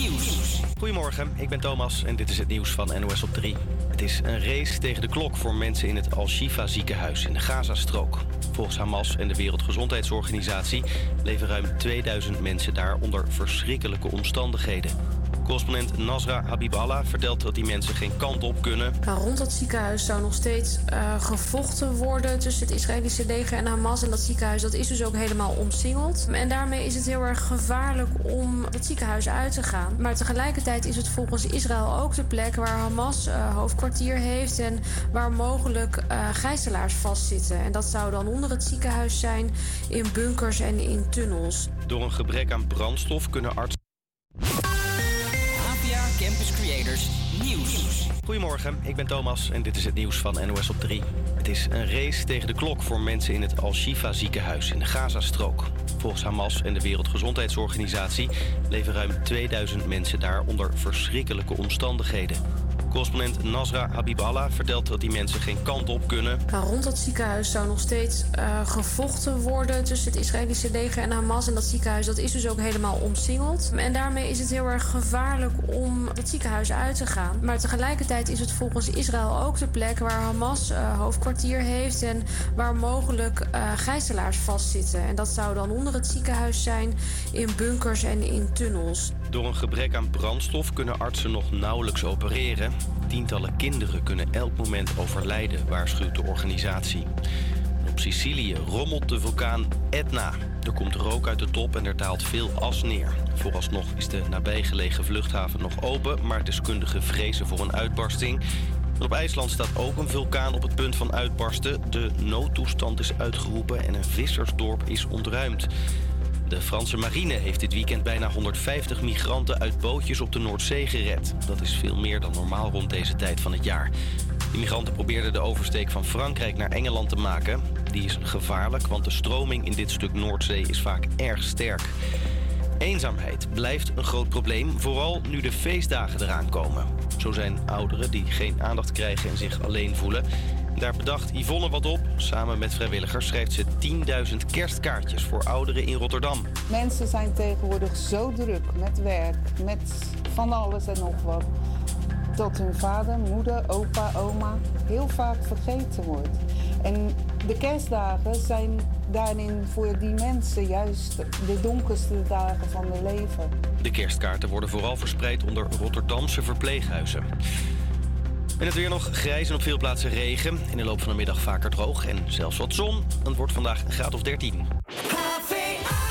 Nieuws. Goedemorgen, ik ben Thomas en dit is het nieuws van NOS op 3. Het is een race tegen de klok voor mensen in het Al-Shifa ziekenhuis in de Gazastrook. Volgens Hamas en de Wereldgezondheidsorganisatie leven ruim 2000 mensen daar onder verschrikkelijke omstandigheden. Correspondent Nasra Habiballah vertelt dat die mensen geen kant op kunnen. Nou, rond dat ziekenhuis zou nog steeds uh, gevochten worden tussen het Israëlische leger en Hamas. En dat ziekenhuis dat is dus ook helemaal omsingeld. En daarmee is het heel erg gevaarlijk om dat ziekenhuis uit te gaan. Maar tegelijkertijd is het volgens Israël ook de plek waar Hamas uh, hoofdkwartier heeft en waar mogelijk uh, gijzelaars vastzitten. En dat zou dan onder het ziekenhuis zijn, in bunkers en in tunnels. Door een gebrek aan brandstof kunnen artsen. Goedemorgen, ik ben Thomas en dit is het nieuws van NOS op 3. Het is een race tegen de klok voor mensen in het Al-Shifa ziekenhuis in de Gazastrook. Volgens Hamas en de Wereldgezondheidsorganisatie leven ruim 2000 mensen daar onder verschrikkelijke omstandigheden. Correspondent Nasra Habiballah vertelt dat die mensen geen kant op kunnen. Rond dat ziekenhuis zou nog steeds uh, gevochten worden tussen het Israëlische leger en Hamas. En dat ziekenhuis dat is dus ook helemaal omsingeld. En daarmee is het heel erg gevaarlijk om het ziekenhuis uit te gaan. Maar tegelijkertijd is het volgens Israël ook de plek waar Hamas uh, hoofdkwartier heeft en waar mogelijk uh, gijzelaars vastzitten. En dat zou dan onder het ziekenhuis zijn, in bunkers en in tunnels. Door een gebrek aan brandstof kunnen artsen nog nauwelijks opereren. Tientallen kinderen kunnen elk moment overlijden, waarschuwt de organisatie. Op Sicilië rommelt de vulkaan Etna. Er komt rook uit de top en er daalt veel as neer. Vooralsnog is de nabijgelegen vluchthaven nog open, maar deskundigen vrezen voor een uitbarsting. Op IJsland staat ook een vulkaan op het punt van uitbarsten. De noodtoestand is uitgeroepen en een vissersdorp is ontruimd. De Franse marine heeft dit weekend bijna 150 migranten uit bootjes op de Noordzee gered. Dat is veel meer dan normaal rond deze tijd van het jaar. De migranten probeerden de oversteek van Frankrijk naar Engeland te maken. Die is gevaarlijk, want de stroming in dit stuk Noordzee is vaak erg sterk. Eenzaamheid blijft een groot probleem, vooral nu de feestdagen eraan komen. Zo zijn ouderen die geen aandacht krijgen en zich alleen voelen. Daar bedacht Yvonne wat op. Samen met vrijwilligers schrijft ze 10.000 kerstkaartjes voor ouderen in Rotterdam. Mensen zijn tegenwoordig zo druk met werk, met van alles en nog wat. Dat hun vader, moeder, opa, oma heel vaak vergeten wordt. En de kerstdagen zijn daarin voor die mensen juist de donkerste dagen van hun leven. De kerstkaarten worden vooral verspreid onder Rotterdamse verpleeghuizen. En het weer nog grijs en op veel plaatsen regen. In de loop van de middag vaker droog en zelfs wat zon. Het wordt vandaag een graad of 13.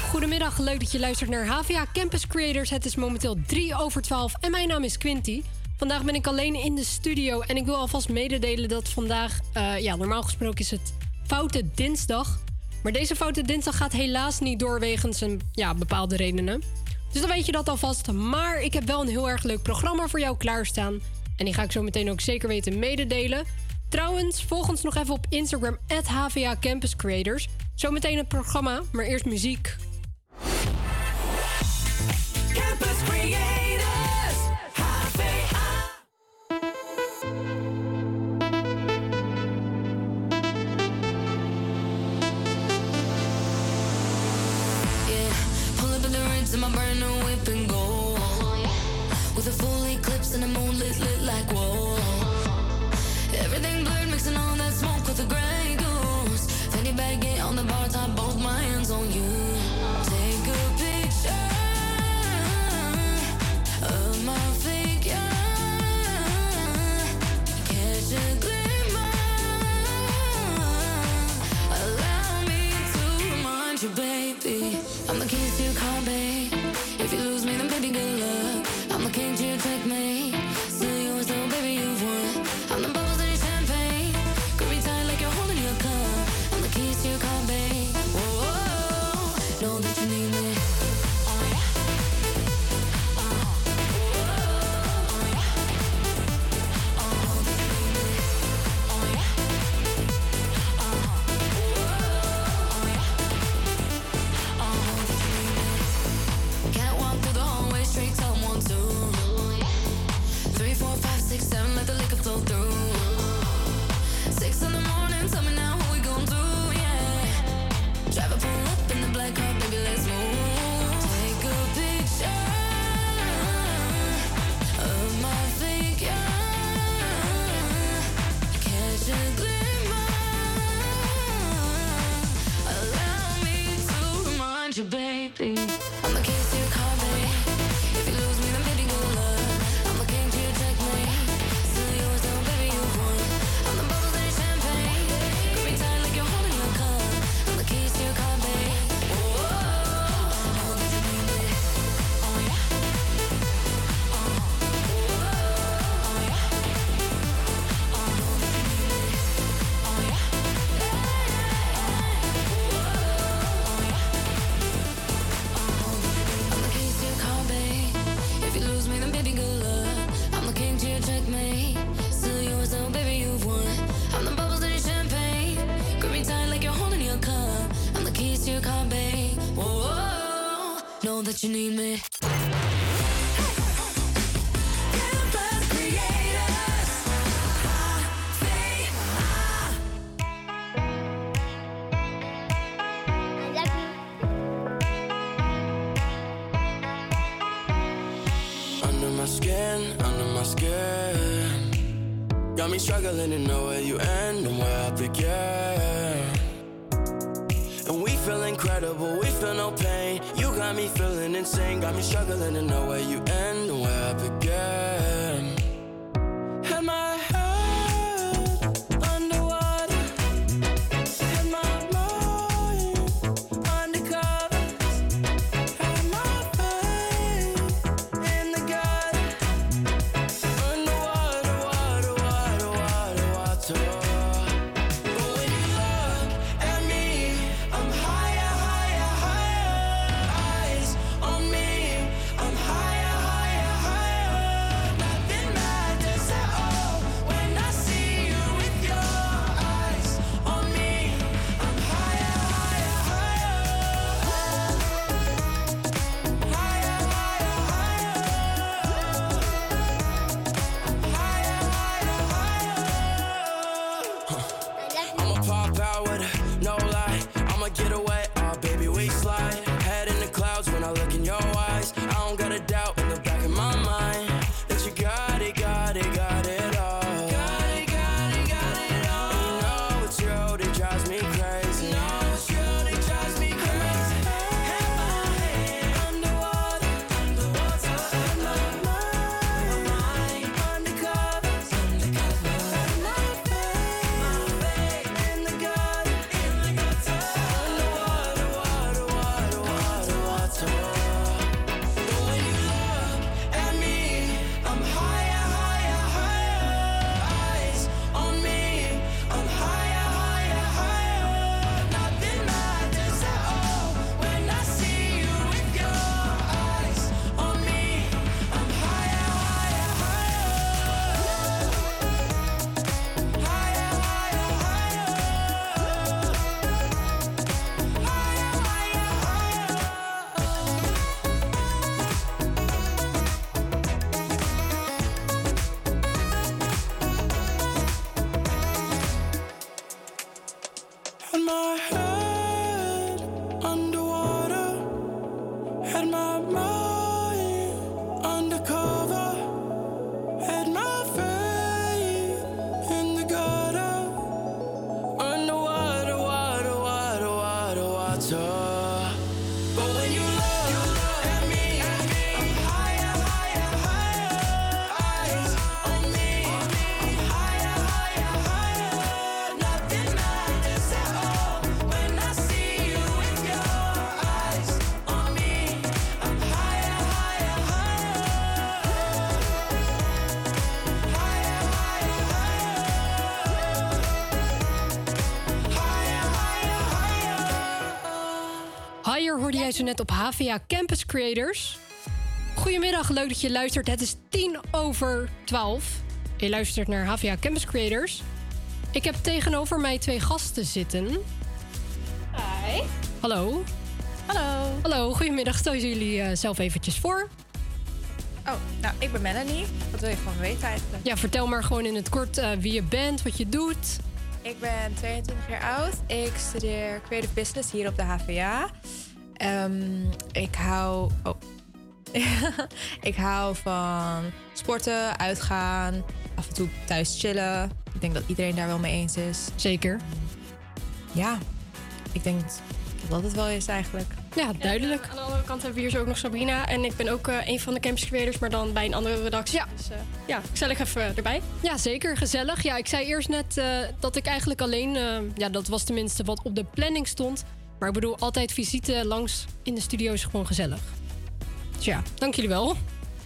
Goedemiddag, leuk dat je luistert naar HVA Campus Creators. Het is momenteel 3 over 12 en mijn naam is Quinty. Vandaag ben ik alleen in de studio en ik wil alvast mededelen dat vandaag, uh, ja, normaal gesproken is het Foute Dinsdag. Maar deze Foute Dinsdag gaat helaas niet door wegens een, ja, bepaalde redenen. Dus dan weet je dat alvast. Maar ik heb wel een heel erg leuk programma voor jou klaarstaan. En die ga ik zo meteen ook zeker weten mededelen. Trouwens, volg ons nog even op Instagram, HVA Campus Creators. Zometeen het programma, maar eerst muziek. Campus Creators, HVA. Yeah, pull up in the rinse in my brand new whip and go. With a full eclipse and the moon lit, lit like whoa. Zo net op HVA Campus Creators. Goedemiddag, leuk dat je luistert. Het is tien over twaalf. Je luistert naar HVA Campus Creators. Ik heb tegenover mij twee gasten zitten. Hi. Hallo. Hallo. Hallo, goedemiddag. Stel jullie eh, zelf eventjes voor. Oh, nou, ik ben Melanie. Wat wil je van me weten eigenlijk? Ja, vertel maar gewoon in het kort eh, wie je bent, wat je doet. Ik ben 22 jaar oud. Ik studeer Creative Business hier op de HVA. Ehm, ik hou... Oh. ik hou van sporten, uitgaan, af en toe thuis chillen. Ik denk dat iedereen daar wel mee eens is. Zeker. Ja, ik denk dat dat het wel is eigenlijk. Ja, duidelijk. aan de andere kant hebben we hier zo ook nog Sabrina. En ik ben ook eh, een van de campus creators, maar dan bij een andere redactie. Ja. Dus uh, ja, gezellig even erbij. Ja, zeker. Gezellig. Ja, ik zei eerst net uh, dat ik eigenlijk alleen... Uh, ja, dat was tenminste wat op de planning stond. Maar ik bedoel, altijd visite langs in de studio is gewoon gezellig. Dus ja, dank jullie wel.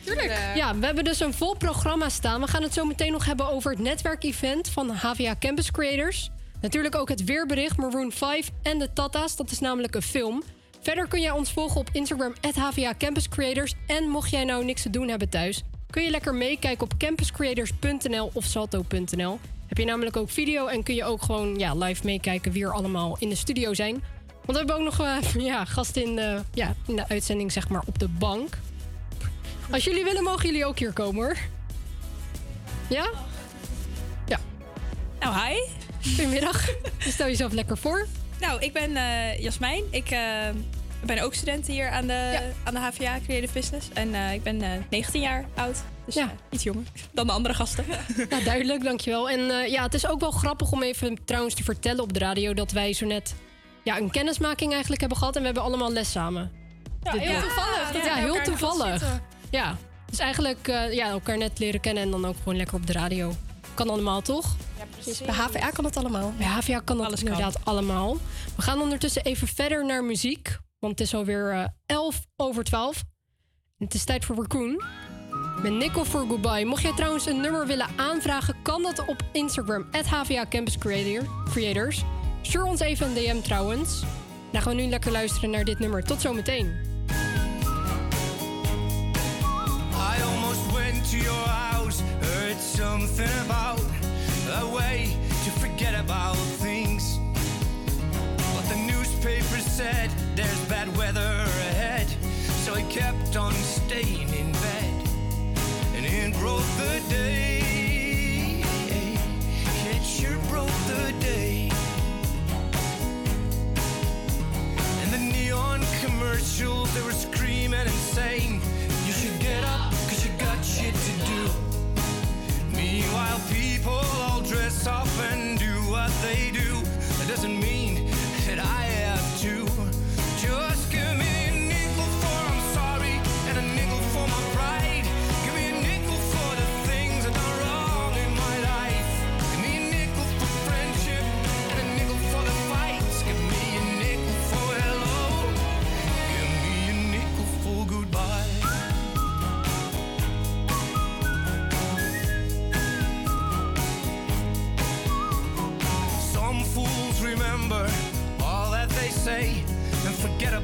Tuurlijk. Ja, we hebben dus een vol programma staan. We gaan het zo meteen nog hebben over het netwerkevent van HVA Campus Creators. Natuurlijk ook het weerbericht Maroon 5 en de Tata's. Dat is namelijk een film. Verder kun jij ons volgen op Instagram, HVA Campus Creators. En mocht jij nou niks te doen hebben thuis, kun je lekker meekijken op campuscreators.nl of salto.nl. Heb je namelijk ook video en kun je ook gewoon ja, live meekijken wie er allemaal in de studio zijn. Want we hebben ook nog uh, ja, gast in de, ja, in de uitzending, zeg maar, op de bank. Als jullie willen, mogen jullie ook hier komen hoor. Ja? Ja. Nou, hi. Goedemiddag. Stel jezelf lekker voor. Nou, ik ben uh, Jasmijn. Ik uh, ben ook student hier aan de, ja. aan de HVA Creative Business. En ik ben 19 jaar oud. Dus ja. iets jonger dan de andere gasten. Ja, duidelijk, dankjewel. En ja, het is ook wel grappig om even trouwens te vertellen op de radio... dat wij zo net ja, een kennismaking eigenlijk hebben gehad. En we hebben allemaal les samen. Ja, heel toevallig. Ja, heel toevallig. Ja, dus eigenlijk ja, elkaar net leren kennen en dan ook gewoon lekker op de radio. Kan allemaal, toch? Ja, precies. Bij HVA kan het allemaal. Bij HVA kan dat Alles inderdaad kan. allemaal. We gaan ondertussen even verder naar muziek. Want het is alweer uh, 11 over 12. En het is tijd voor Raccoon. Met Nickel voor Goodbye. Mocht jij trouwens een nummer willen aanvragen, kan dat op Instagram. HVA Campus Creator, Creators. Stuur ons even een DM trouwens. Dan gaan we nu lekker luisteren naar dit nummer. Tot zometeen. I almost went to your house, heard something about a way to forget about things. But the newspaper said there's bad weather ahead, so I kept on staying in bed. And it broke the day. It sure broke the day. Neon commercials, they were screaming and saying, You should get up, cause you got shit to do. Meanwhile, people all dress up and do what they do. That doesn't mean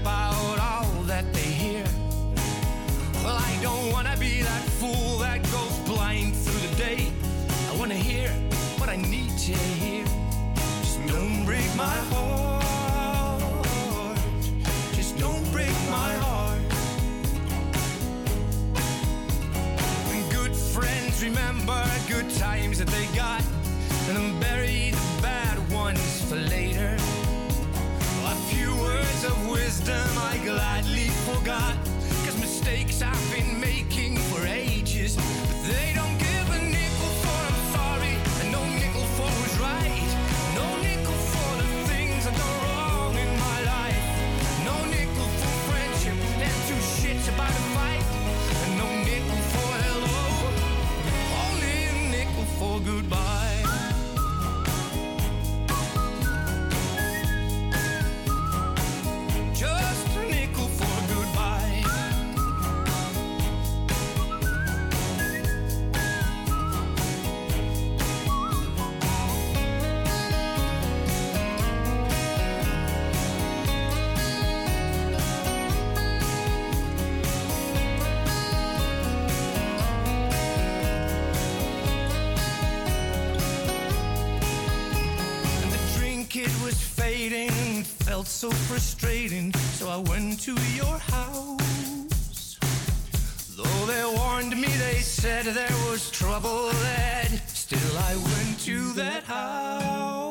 about all that they hear. Well, I don't wanna be that fool that goes blind through the day. I wanna hear what I need to hear. Just don't break my heart. Just don't break my heart. And good friends remember good times that they got and bury the bad ones for later. Words of wisdom I gladly forgot. Cause mistakes I've been making for ages. Felt so frustrating. So I went to your house. Though they warned me, they said there was trouble ahead. Still, I went to that house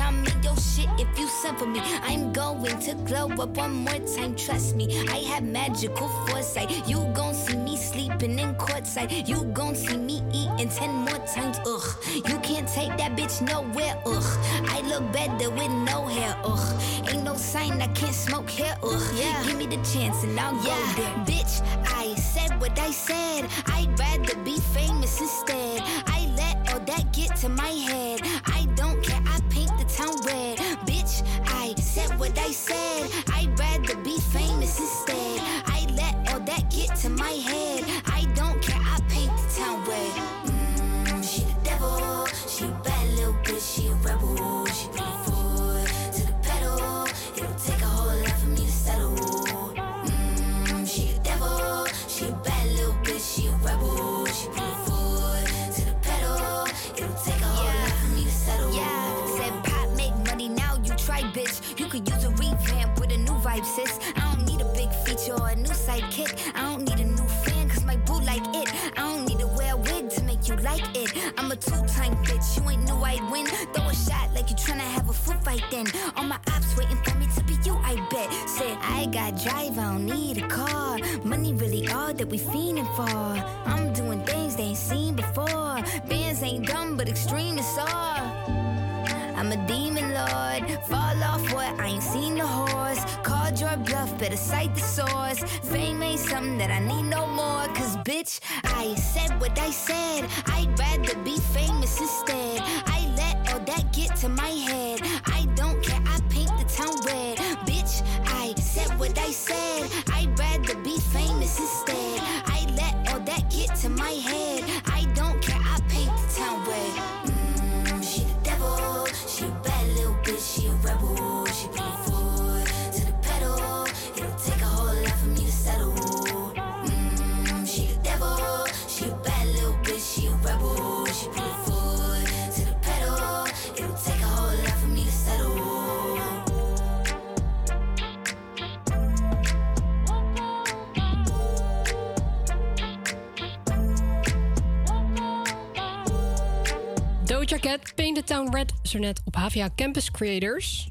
Bitch, I'm your shit if you send for me. I'm going to glow up one more time, trust me. I have magical foresight. You gon' see me sleeping in courtside. You gon' see me eating ten more times, ugh. You can't take that bitch nowhere, ugh. I look better with no hair, ugh. Ain't no sign I can't smoke here, ugh. Yeah. Give me the chance and I'll go there. Bitch, I said what I said. I'd rather be famous instead. I let all that get to my head. Tryna have a foot fight then. All my ops waiting for me to be you, I bet. Said I got drive, I don't need a car. Money really all that we fiending for. I'm doing things they ain't seen before. Bands ain't dumb, but extreme is all. I'm a demon lord. Fall off what? I ain't seen the horse. Called your bluff, better cite the source. Fame ain't something that I need no more. Cause bitch, I said what I said. I'd rather be famous instead. I that get to my head. I don't care, I paint the town red. Bitch, I said what I said. Town Red, zo net op HVA Campus Creators.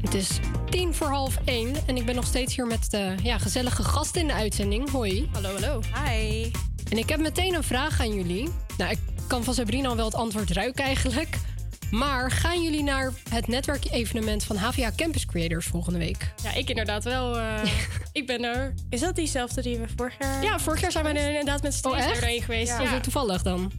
Het is tien voor half één en ik ben nog steeds hier met de ja, gezellige gast in de uitzending. Hoi. Hallo, hallo. Hi. En ik heb meteen een vraag aan jullie. Nou, ik kan van Sabrina al wel het antwoord ruiken eigenlijk. Maar gaan jullie naar het netwerkevenement van HVA Campus Creators volgende week? Ja, ik inderdaad wel. eh, ik ben er. Is dat diezelfde die we vorig jaar... Ja, vorig jaar zijn we er inderdaad met z'n Oh, geweest. Het toevallig dan?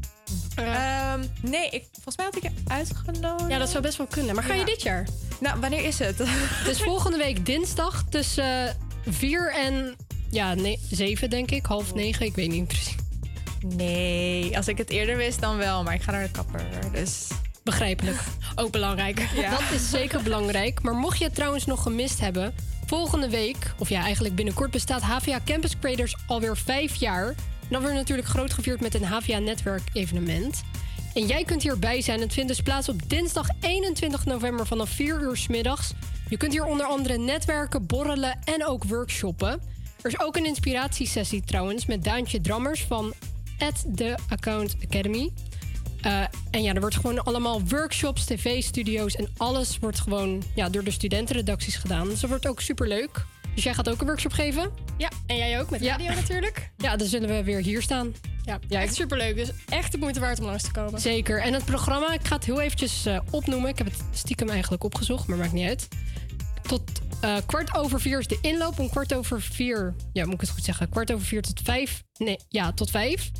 Ehm, nee, ik, volgens mij had ik je uitgenodigd. Ja, dat zou best wel kunnen. Maar ga je dit jaar? Nou, wanneer is het? Dus volgende week dinsdag tussen 4 en ja, nee, 7 denk ik, half 9, ik weet niet precies. Nee, als ik het eerder wist dan wel, maar ik ga naar de kapper. Dus Begrijpelijk. Ook belangrijk. Ja. Dat is zeker belangrijk. Maar mocht je het trouwens nog gemist hebben, volgende week, of ja, eigenlijk binnenkort bestaat HVA Campus Creators alweer vijf jaar. Dan wordt natuurlijk groot gevierd met een HVA Netwerk evenement. En jij kunt hierbij zijn. Het vindt dus plaats op dinsdag 21 november vanaf 4 uur 's middags. Je kunt hier onder andere netwerken, borrelen en ook workshoppen. Er is ook een inspiratiesessie trouwens met Daantje Drammers van at The Account Academy. Eh, en ja, er wordt gewoon allemaal workshops, tv-studio's en alles wordt gewoon ja, door de studentenredacties gedaan. Dus dat wordt ook super leuk. Dus jij gaat ook een workshop geven? Ja, en jij ook met Ja. radio natuurlijk. Ja, dan zullen we weer hier staan. Ja, Ja, echt superleuk. Dus echt de moeite waard om langs te komen. Zeker. En het programma, ik ga het heel eventjes eh, opnoemen. Ik heb het stiekem eigenlijk opgezocht, maar maakt niet uit. Tot Eh, kwart over vier is de inloop. Om kwart over vier, ja, moet ik het goed zeggen? Kwart over vier tot vijf. Nee, ja, tot vijf.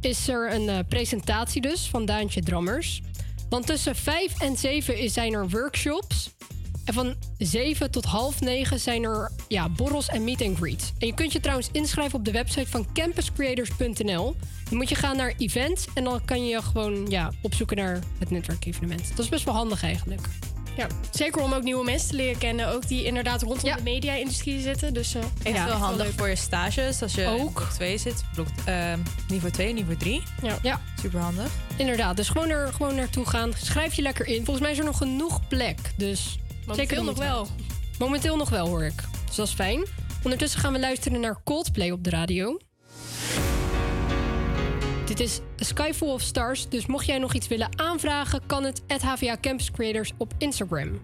Is er een eh, presentatie dus van Daantje Drammers. Dan tussen vijf en zeven is- zijn er workshops. En van 7 tot half 9 zijn er ja, borrels en meet and greets. En je kunt je trouwens inschrijven op de website van campuscreators.nl. Dan moet je gaan naar events en dan kan je gewoon ja, opzoeken naar het netwerkevenement. Dat is best wel handig eigenlijk. Ja, zeker om ook nieuwe mensen te leren kennen. Ook die inderdaad rondom de media-industrie zitten. Dus, eh, Echt ja, wel handig voor je stages als je Ook. in blok 2 zit. Blok, eh, niveau 2, niveau 3. Ja. ja. Super handig. Inderdaad, dus gewoon, er, gewoon naartoe gaan. Schrijf je lekker in. Volgens mij is er nog genoeg plek. Dus Momenteel zeker nog wel. Momenteel nog wel, hoor ik. Dus dat is fijn. Ondertussen gaan we luisteren naar Coldplay op de radio. Dit is A Sky Full of Stars. Dus mocht jij nog iets willen aanvragen, kan het at HVA Campus Creators op Instagram.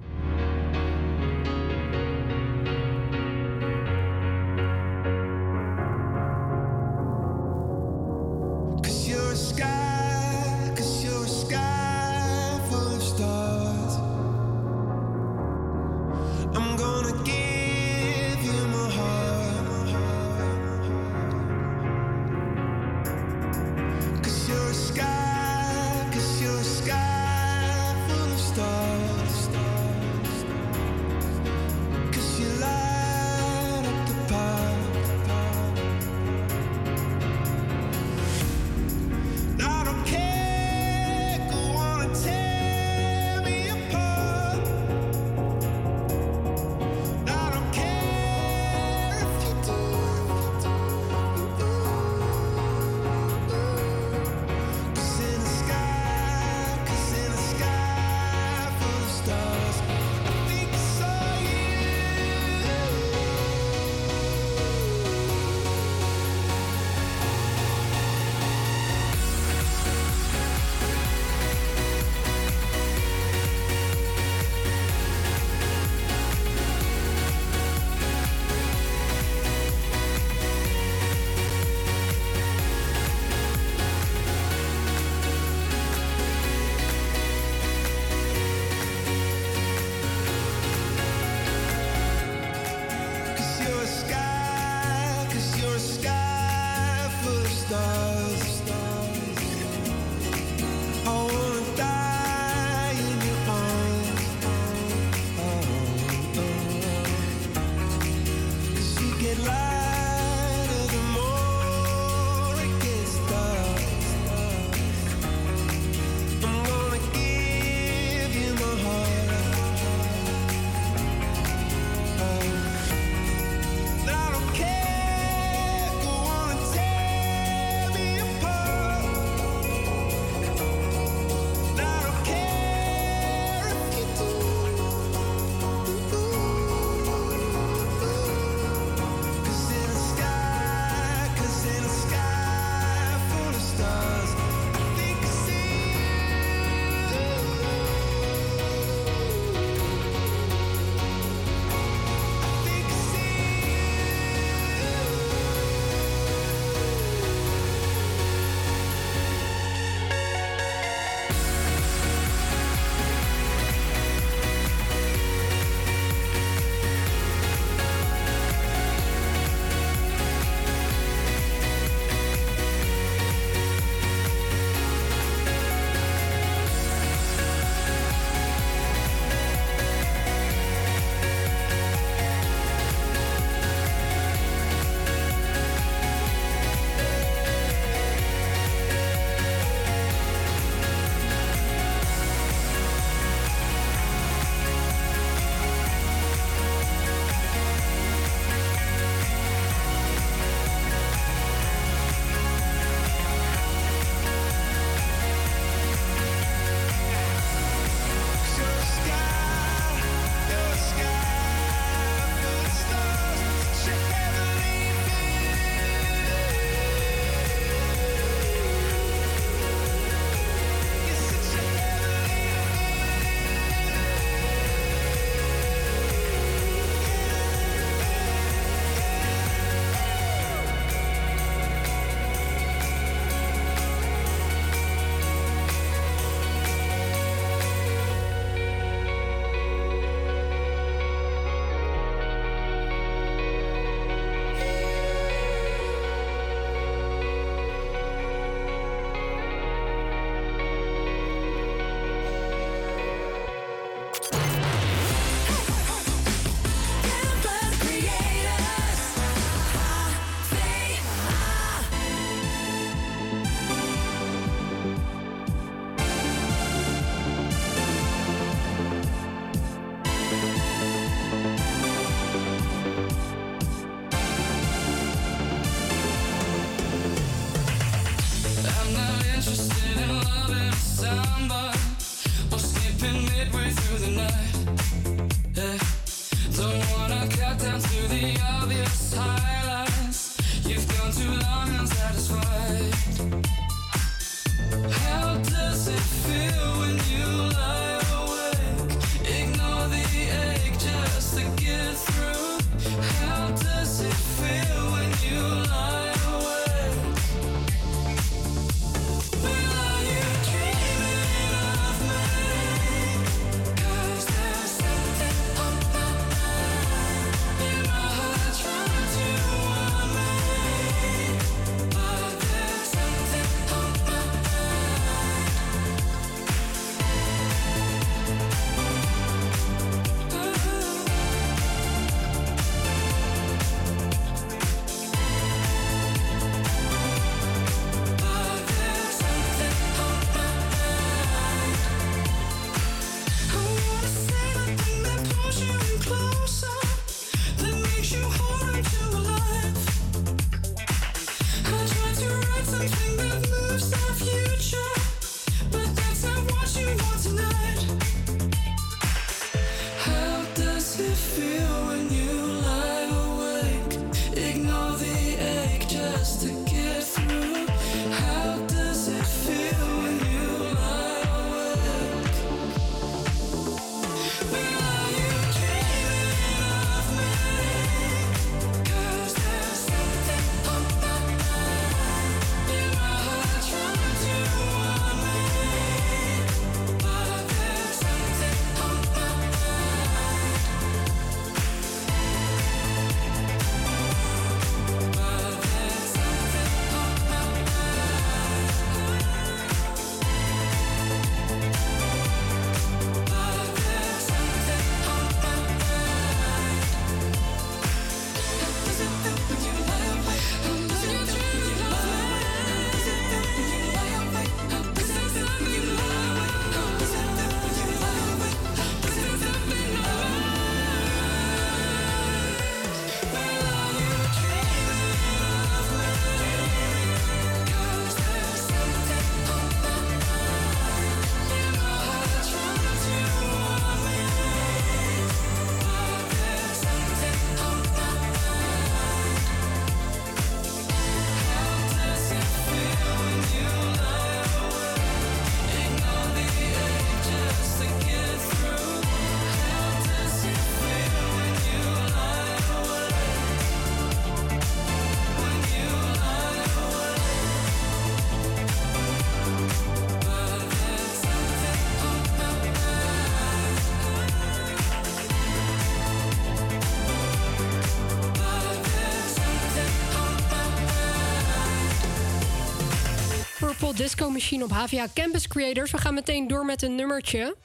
Disco Machine op HVA Campus Creators. We gaan meteen door met een nummertje.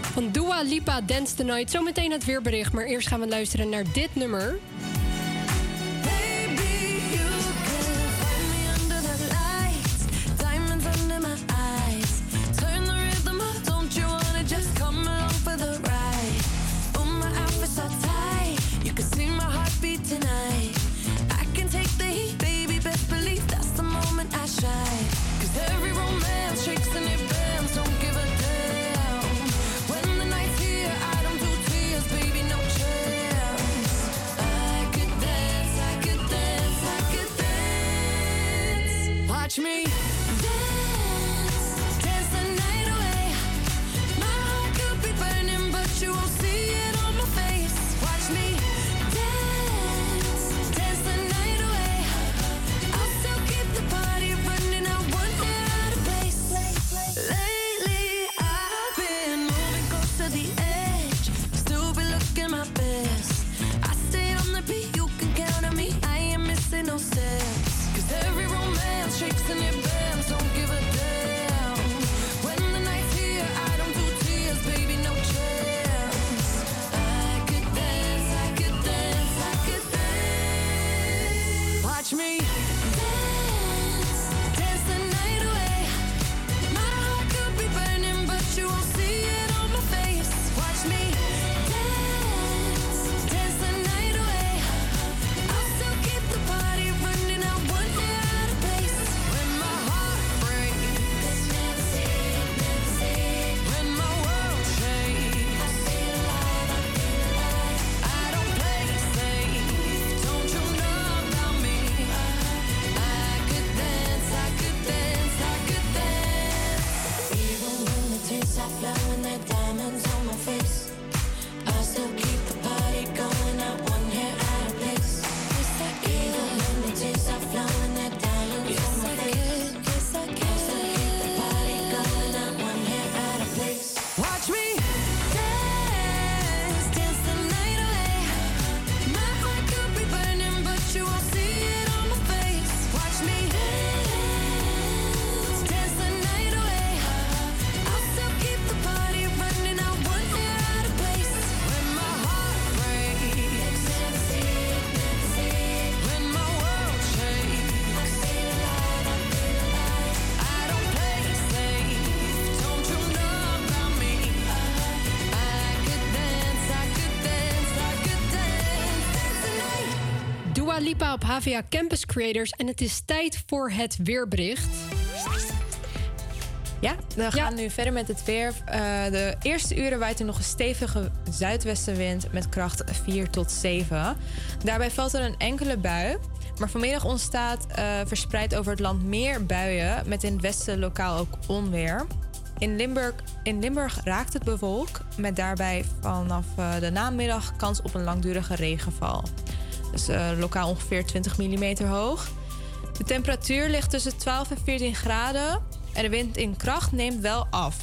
Van Dua Lipa Dance the Night. Zometeen het weerbericht, maar eerst gaan we luisteren naar dit nummer. HVA Campus Creators. En het is tijd voor het weerbericht. Ja, we gaan nu verder met het weer. Eh, de eerste uren waait er nog een stevige zuidwestenwind met kracht 4 tot 7. Daarbij valt er een enkele bui. Maar vanmiddag ontstaat eh, verspreid over het land meer buien, met in het westen lokaal ook onweer. In Limburg, in Limburg raakt het bewolk, met daarbij vanaf eh, de namiddag kans op een langdurige regenval. Dus lokaal ongeveer 20 mm hoog. De temperatuur ligt tussen 12 en 14 graden en de wind in kracht neemt wel af.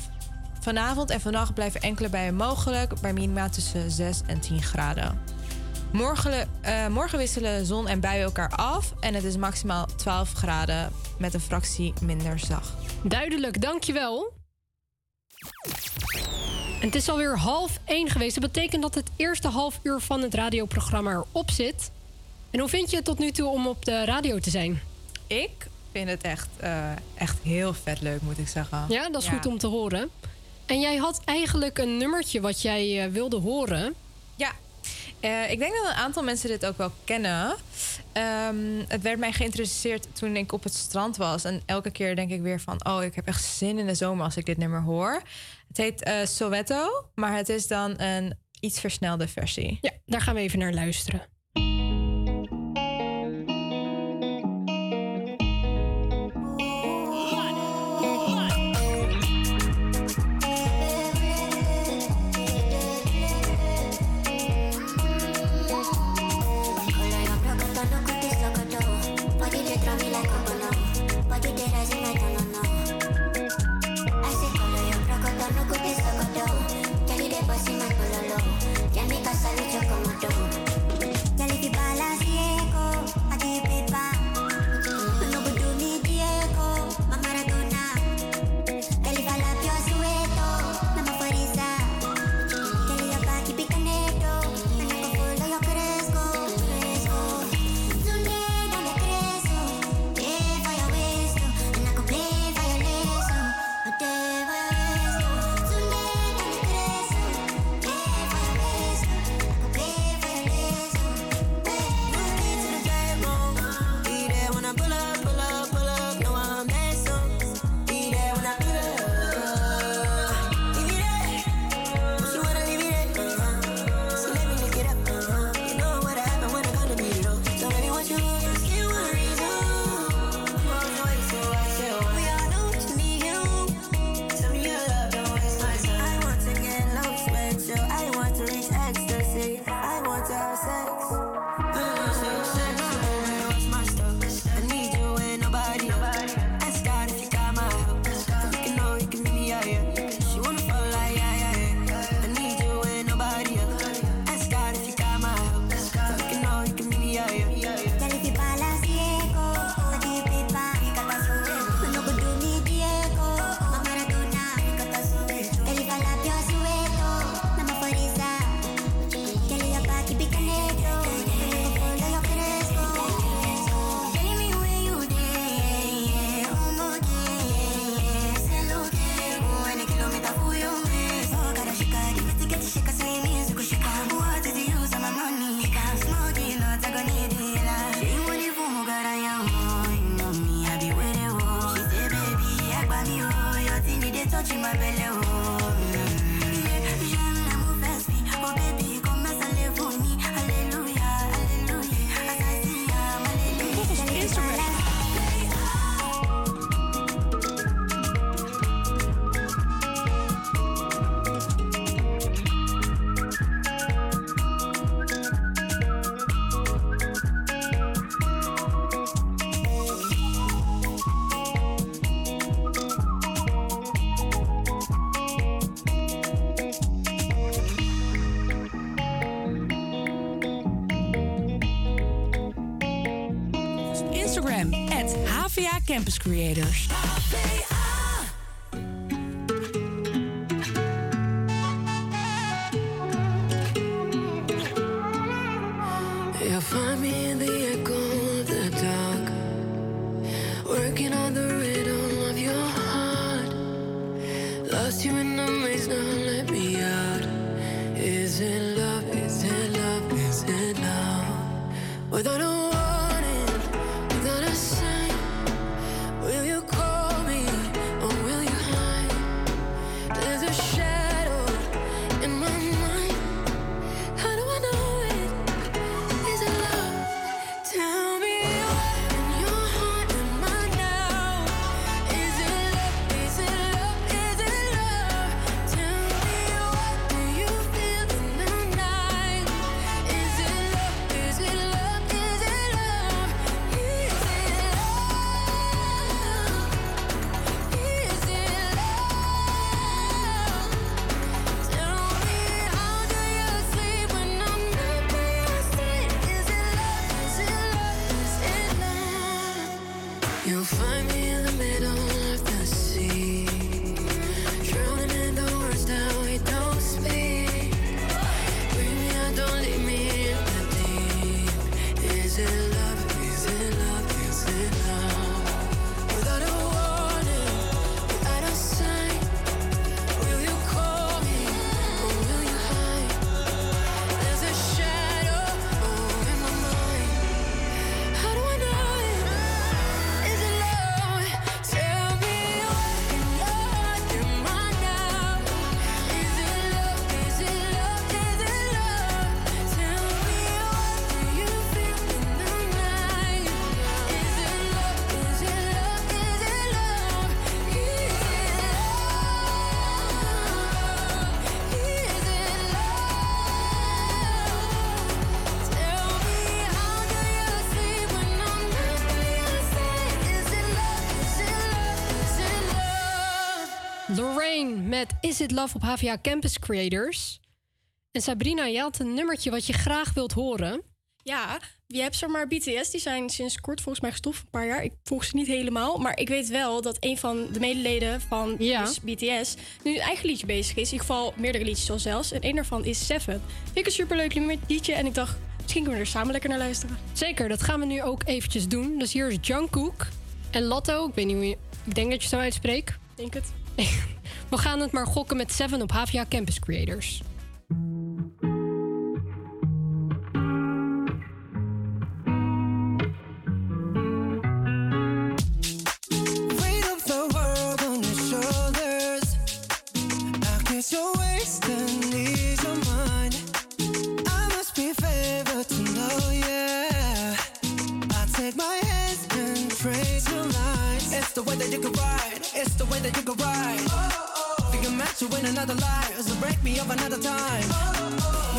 Vanavond en vannacht blijven enkele buien mogelijk, bij minima tussen 6 en 10 graden. Morgen, eh, morgen wisselen zon en buien elkaar af en het is maximaal 12 graden met een fractie minder zacht. Duidelijk, dankjewel. Het is alweer half één geweest. Dat betekent dat het eerste half uur van het radioprogramma erop zit. En hoe vind je het tot nu toe om op de radio te zijn? Ik vind het echt, eh, echt heel vet leuk, moet ik zeggen. Ja, dat is goed om te horen. En jij had eigenlijk een nummertje wat jij eh, wilde horen. Ja, Eh, ik denk dat een aantal mensen dit ook wel kennen. Ehm, het werd mij geïnteresseerd toen ik op het strand was. En elke keer denk ik weer van... oh, ik heb echt zin in de zomer als ik dit nummer hoor. Het heet eh Soweto, maar het is dan een iets versnelde versie. Ja, daar gaan we even naar luisteren. Working on the met Is It Love op HVA Campus Creators. En Sabrina, je had een nummertje wat je graag wilt horen. Ja, je hebt zeg maar BTS, die zijn sinds kort volgens mij gestopt, een paar jaar. Ik volg ze niet helemaal, maar ik weet wel dat een van de medeleden van dus BTS nu een eigen liedje bezig is. In ieder geval meerdere liedjes al zelfs. En één daarvan is Seven. Vind ik een superleuk liedje en ik dacht, misschien kunnen we er samen lekker naar luisteren. Zeker, dat gaan we nu ook eventjes doen. Dus hier is Jungkook en Lotto. Ik weet niet hoe je... Ik denk dat je zo uitspreekt. Denk het. We gaan het maar gokken met Seven op HVA Campus Creators. It's the way that you can ride. It's the way that you can ride. I'm meant to win another life, so break me up another time.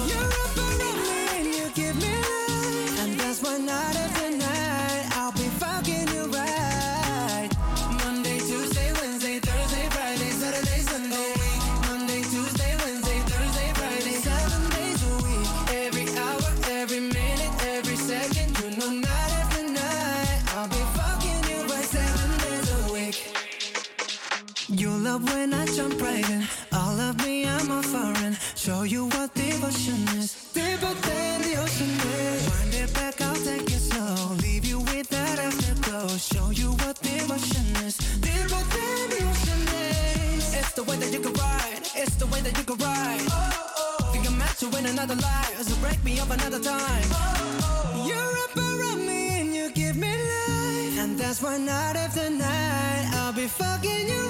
You're up around me and you give me life, and that's why night after Love when I jump right in. All of me, I'm a foreign. Show you what devotion is. Deeper than the ocean is. Wind it back, I'll take it slow. Leave you with that afterglow. Show you what devotion is. Deeper than the ocean is. It's the way that you can ride. It's the way that you can ride. Think I'm meant to win another life. So break me up another time. Oh, oh. You're up around me and you give me life. And that's why night after night I'll be fucking you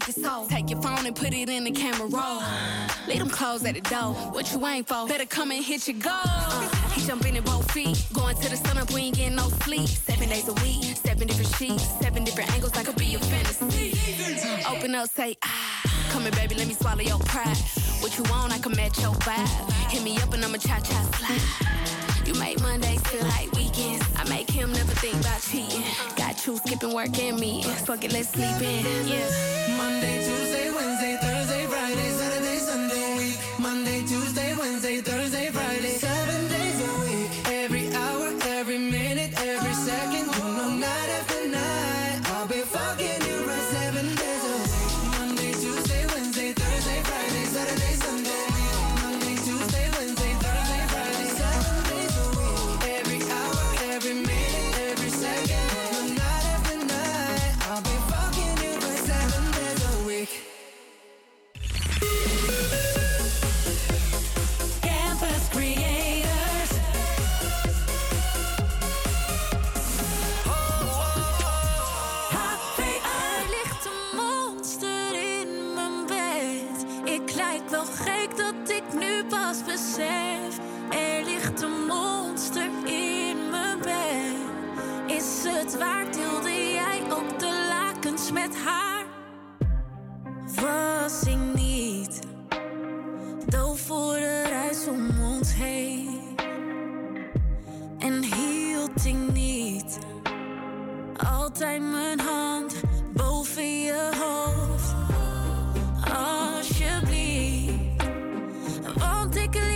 take it soul. Take your phone and put it in the camera roll. Leave them clothes at the door. What you ain't for? Better come and hit your goal. He jumping in both feet. Going to the sun up, we ain't getting no sleep. Seven days a week, seven different sheets, seven different angles. I could be your fantasy. Open up, say ah. Come here, baby, let me swallow your pride. What you want, I can match your vibe. Hit me up and I'ma cha cha slide. You make Mondays feel like weekends. I make him never think about cheating. Got you skipping work and me. Fuck it, let's sleep in. Yeah. Monday, Tuesday, Wednesday, er ligt een monster in mijn bed. Is het waar, deelde jij op de lakens met haar? Was ik niet doof voor de reis om ons heen? En hield ik niet altijd mijn hand boven je hoofd? Alsjeblieft. Want ik lig wakker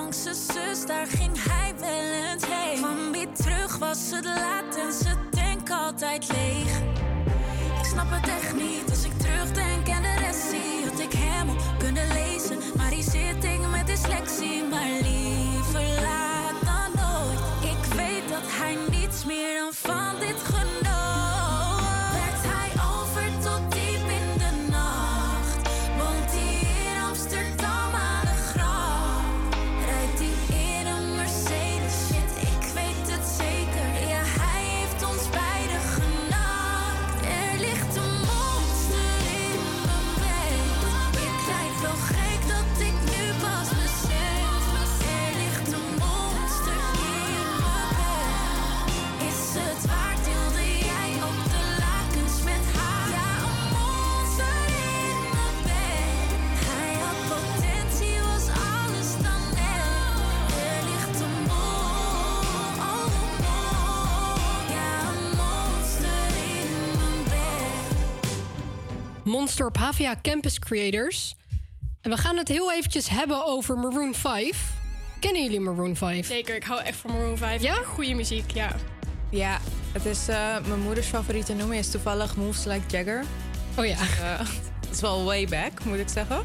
langs zijn zus, daar ging hij wel eens heen. Kwam weer terug, was het laat en zijn tank altijd leeg. Ik snap het echt niet als ik terugdenk en de rest zie. Had ik hem al kunnen lezen, maar hier zit ik met dyslexie. Maar liever Monster op Havia Campus Creators. En we gaan het heel eventjes hebben over Maroon 5. Kennen jullie Maroon 5? Zeker, ik hou echt van Maroon 5. Ja? Goede muziek, ja. Ja, het is eh, mijn moeders favoriete nummer is toevallig Moves Like Jagger. Oh ja. Het is wel way back, moet ik zeggen.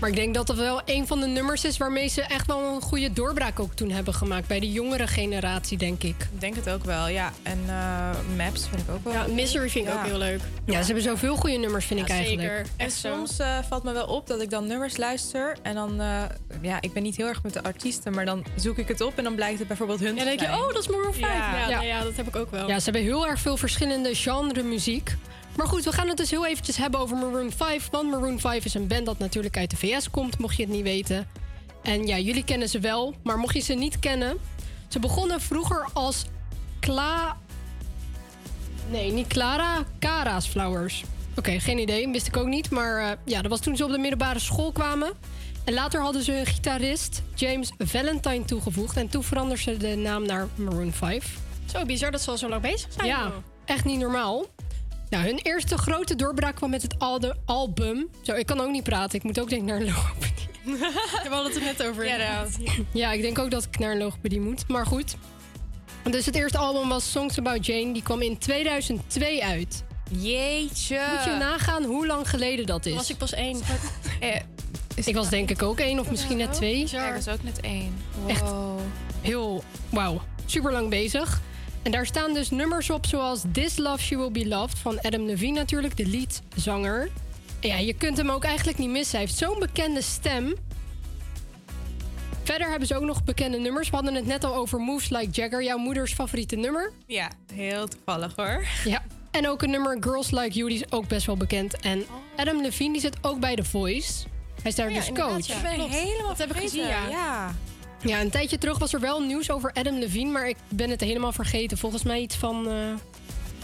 Maar ik denk dat dat wel een van de nummers is waarmee ze echt wel een goede doorbraak ook toen hebben gemaakt. Bij de jongere generatie, denk ik. Ik denk het ook wel, ja. En eh, Maps vind ik ook wel Ja, leuk. Misery vind ik Ja. ook heel leuk. Ja, ze hebben zoveel goede nummers, vind ik eigenlijk. Zeker. En soms eh, valt me wel op dat ik dan nummers luister. En dan, eh, ja, ik ben niet heel erg met de artiesten, maar dan zoek ik het op en dan blijkt het bijvoorbeeld hun Ja, te dan denk je, oh, dat is Maroon 5. Ja, Ja. ja. ja, dat heb ik ook wel. Ja, ze hebben heel erg veel verschillende genre muziek. Maar goed, we gaan het dus heel eventjes hebben over Maroon 5. Want Maroon 5 is een band dat natuurlijk uit de VS komt, mocht je het niet weten. En ja, jullie kennen ze wel, maar mocht je ze niet kennen... Ze begonnen vroeger als Kla... Nee, niet Clara, Cara's Flowers. Oké, geen idee, wist ik ook niet. Maar eh, ja, dat was toen ze op de middelbare school kwamen. En later hadden ze een gitarist, James Valentine, toegevoegd. En toen veranderden ze de naam naar Maroon 5. Zo bizar dat ze al zo lang bezig zijn. Ja, echt niet normaal. Nou, hun eerste grote doorbraak kwam met het alde- album. Zo, ik kan ook niet praten. Ik moet ook denk naar een logopedie. We hadden het er net over. Ja, Ja, ik denk ook dat ik naar een logopedie moet. Maar goed. Dus het eerste album was Songs About Jane. Die kwam in 2002 uit. Jeetje. Moet je nagaan hoe lang geleden dat is? was ik pas één. ik was denk ik ook één of misschien net twee. Ja, ik was ook net één. Wow. Echt heel, wauw, super lang bezig. En daar staan dus nummers op zoals This Love She Will Be Loved van Adam Levine natuurlijk, de leadzanger. En ja, je kunt hem ook eigenlijk niet missen. Hij heeft zo'n bekende stem. Verder hebben ze ook nog bekende nummers. We hadden het net al over Moves Like Jagger, jouw moeders favoriete nummer. Ja, heel toevallig hoor. Ja. En ook een nummer Girls Like You, die is ook best wel bekend. En Adam Levine, die zit ook bij The Voice. Hij is daar ja, dus coach. ja. Ik ben helemaal Dat heb ik gezien, ja. ja. Ja, een tijdje terug was er wel nieuws over Adam Levine, maar ik ben het helemaal vergeten. Volgens mij iets van eh,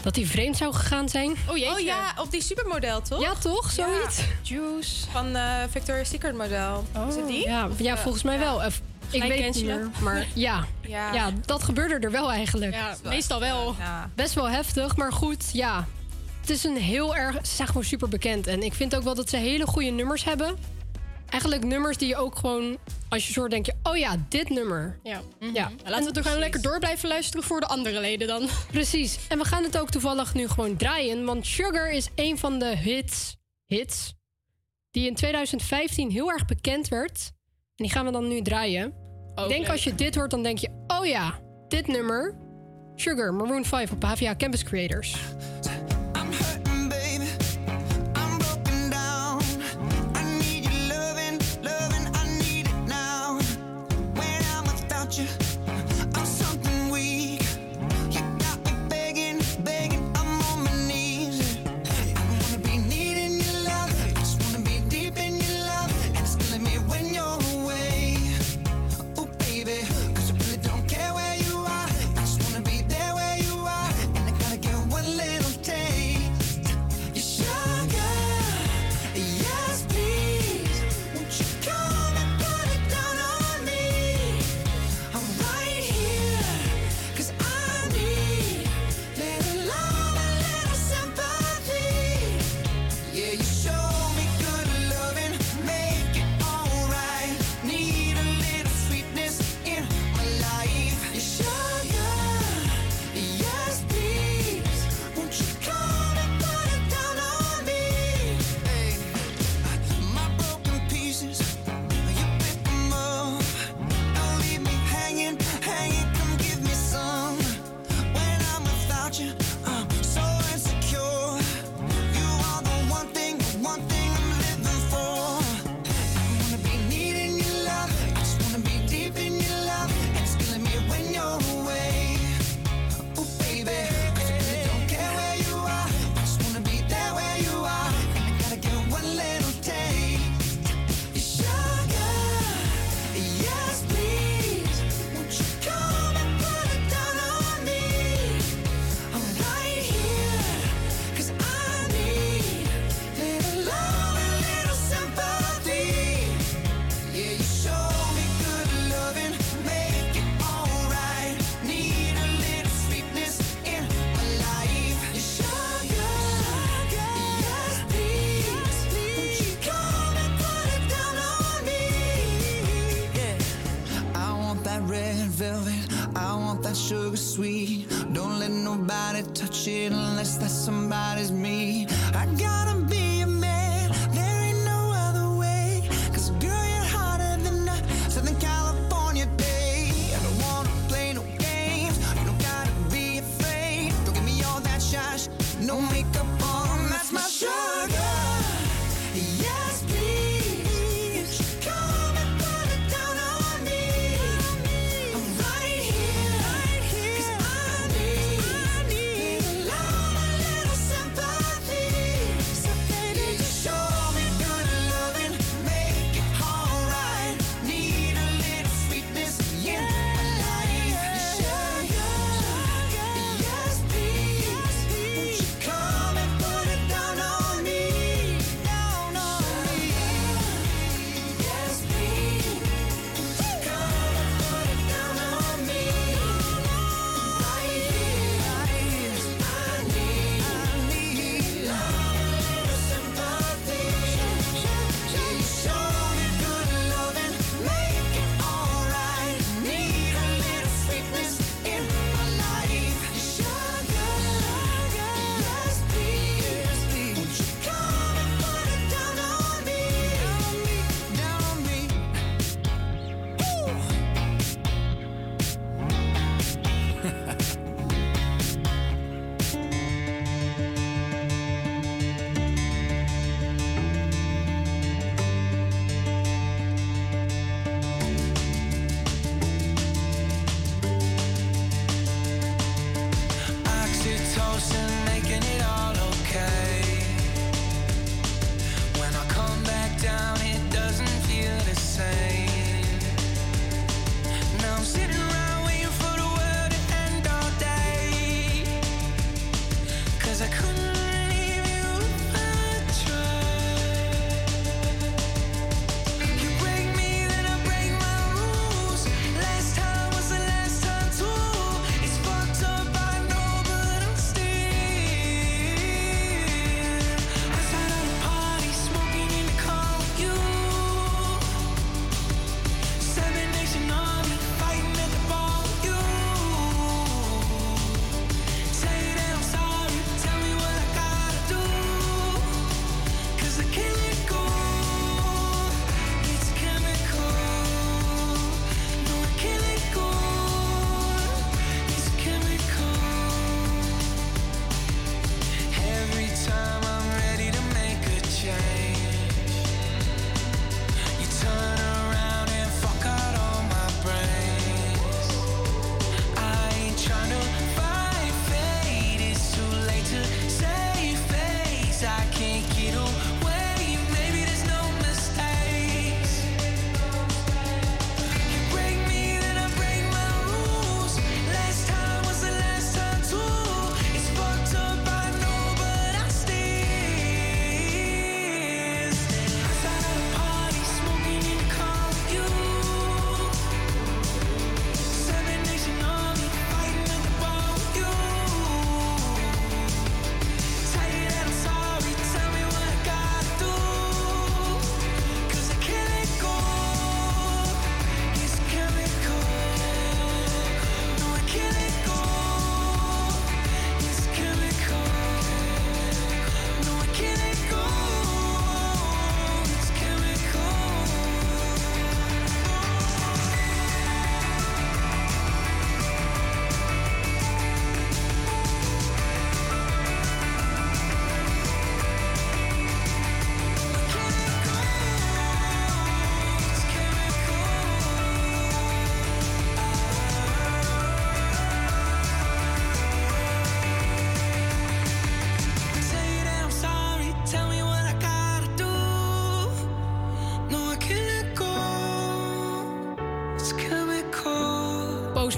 dat hij vreemd zou gegaan zijn. Oh, oh ja, op die supermodel toch? Ja, toch? Zoiets. Juice. Van uh, Victoria's Secret model. Oh. Is het die? Ja, ja eh, volgens mij wel. Ik weet het niet meer, maar ja. ja. dat gebeurde er wel eigenlijk. Ja, meestal wel. Best wel heftig, maar goed, ja. Het is een heel erg... Ze zijn gewoon super bekend. En ik vind ook wel dat ze hele goede nummers hebben. Eigenlijk nummers die je ook gewoon, als je zo denk je, oh ja, dit nummer. Ja. Ja. Mhm. Nou, laten we toch gewoon lekker door blijven luisteren voor de andere leden dan. Precies. En we gaan het ook toevallig nu gewoon draaien, want Sugar is een van de hits, hits die in 2015 heel erg bekend werd. En die gaan we dan nu draaien. Ik denk als je dit hoort, dan denk je, oh ja, dit nummer. Sugar, Maroon 5 op hva Campus Creators.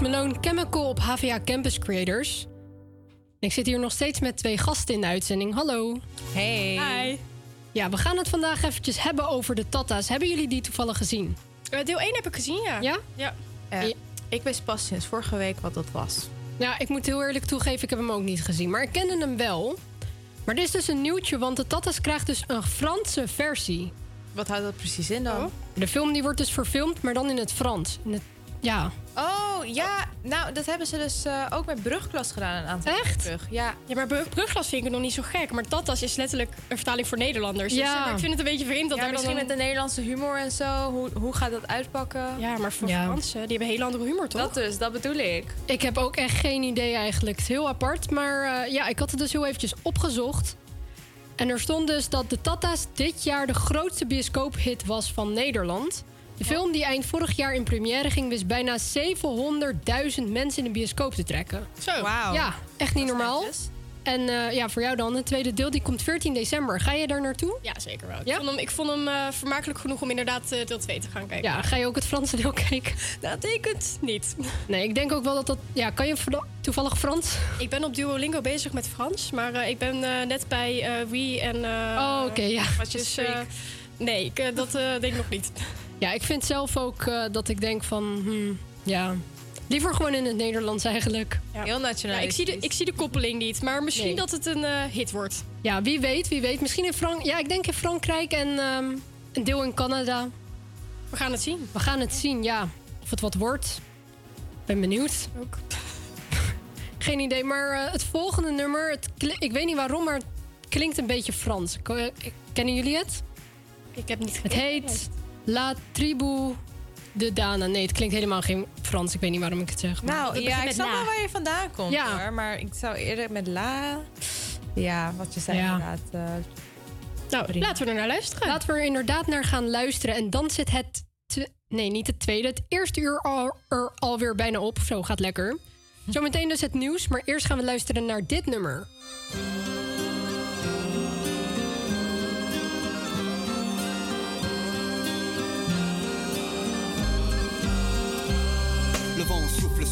Malone Chemical op HVA Campus Creators. Ik zit hier nog steeds met twee gasten in de uitzending. Hallo. Hey. Hi. Ja, we gaan het vandaag eventjes hebben over de Tata's. Hebben jullie die toevallig gezien? Eh, deel 1 heb ik gezien, ja. Ja? Ja. Eh, ik wist pas sinds vorige week wat dat was. Ja, ik moet heel eerlijk toegeven, ik heb hem ook niet gezien. Maar ik kende hem wel. Maar dit is dus een nieuwtje, want de Tata's krijgt dus een Franse versie. Wat houdt dat precies in dan? De film die wordt dus verfilmd, maar dan in het Frans. In het, ja. Oh, ja. Nou, dat hebben ze dus eh, ook met Brugklas gedaan een aantal Echt? terug. Ja. Ja, maar Brug- Brugglas vind ik nog niet zo gek. Maar Tatas is letterlijk een vertaling voor Nederlanders. Dus, Ja. eh, ik vind het een beetje vreemd dat ja, daar misschien dan... met de Nederlandse humor en zo. Hoe, hoe gaat dat uitpakken? Ja, maar voor Ja. Fransen, die hebben hele andere humor, toch? Dat dus, dat bedoel ik. Ik heb ook echt geen idee eigenlijk. Het is heel apart. Maar eh, ja, ik had het dus heel eventjes opgezocht. En er stond dus dat de Tata's dit jaar de grootste bioscoophit was van Nederland. De film die eind vorig jaar in première ging... wist bijna 700.000 mensen in de bioscoop te trekken. Zo. Wauw. Ja, echt niet normaal. En eh, ja, voor jou dan, het tweede deel die komt 14 december. Ga je daar naartoe? Ja, zeker wel. Ik Ja? vond hem, ik vond hem eh, vermakelijk genoeg om inderdaad eh, deel 2 te gaan kijken. Ja, ga je ook het Franse deel kijken? Dat betekent niet. Nee, ik denk ook wel dat dat... Ja, kan je toevallig Frans? Ik ben op Duolingo bezig met Frans, maar eh, ik ben eh, net bij eh Wie en... eh, Oh, oké, ja. Wat je eh, Nee, ik, dat eh, denk ik nog niet. Ja, ik vind zelf ook eh, dat ik denk van... hmm, ja, liever gewoon in het Nederlands eigenlijk. Ja. Heel Ja, nationaal. ik, zie de, ik zie de koppeling niet, maar misschien Nee. dat het een eh, hit wordt. Ja, wie weet, wie weet. Misschien in Frank... Ja, ik denk in Frankrijk en ehm, een deel in Canada. We gaan het zien. We gaan het zien, ja. Of het wat wordt. Ben benieuwd. Ook. Geen idee, maar eh, het volgende nummer... Het ik weet niet waarom, maar het klinkt een beetje Frans. Kennen jullie het? Ik heb niet Het gekeken. heet La Tribu de Dana. Nee, het klinkt helemaal geen Frans. Ik weet niet waarom ik het zeg. maar- Nou, ja, ik snap wel waar je vandaan komt Ja. hoor. Maar ik zou eerder met la... Ja, wat je zei Ja. inderdaad. eh, Nou, Prima. laten we er naar luisteren. Laten we er inderdaad naar gaan luisteren. En dan zit het... te- nee, niet het tweede. Het eerste uur al, er alweer bijna op. Zo, gaat lekker. Zometeen dus het nieuws. Maar eerst gaan we luisteren naar dit nummer.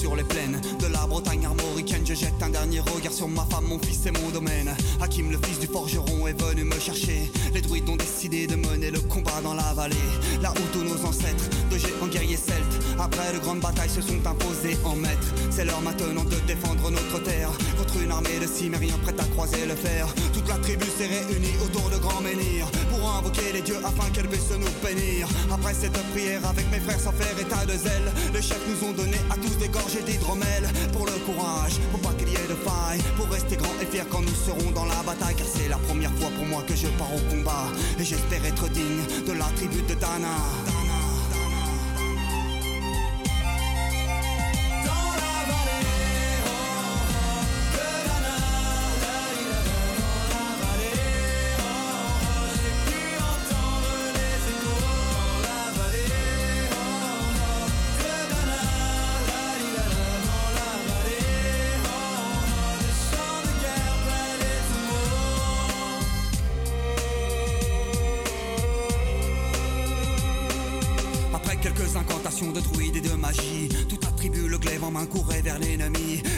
Sur les plaines de la Bretagne armoricaine. Je jette un dernier regard sur ma femme, mon fils et mon domaine. Hakim, le fils du forgeron, est venu me chercher. Les druides ont décidé de mener le combat dans la vallée. Là où tous nos ancêtres, de géants guerriers celtes, après de grandes batailles, se sont imposés en maîtres. C'est l'heure maintenant de défendre notre terre contre une armée de cimériens prête à croiser le fer. Toute la tribu s'est réunie autour de grands menhirs invoquer les dieux afin qu'elle puisse nous bénir. Après cette prière, avec mes frères sans faire état de zèle, les chefs nous ont donné à tous des gorgées d'hydromel pour le courage, pour pas qu'il y ait de faille, pour rester grands et fiers quand nous serons dans la bataille. Car c'est la première fois pour moi que je pars au combat et j'espère être digne de la tribu de Dana.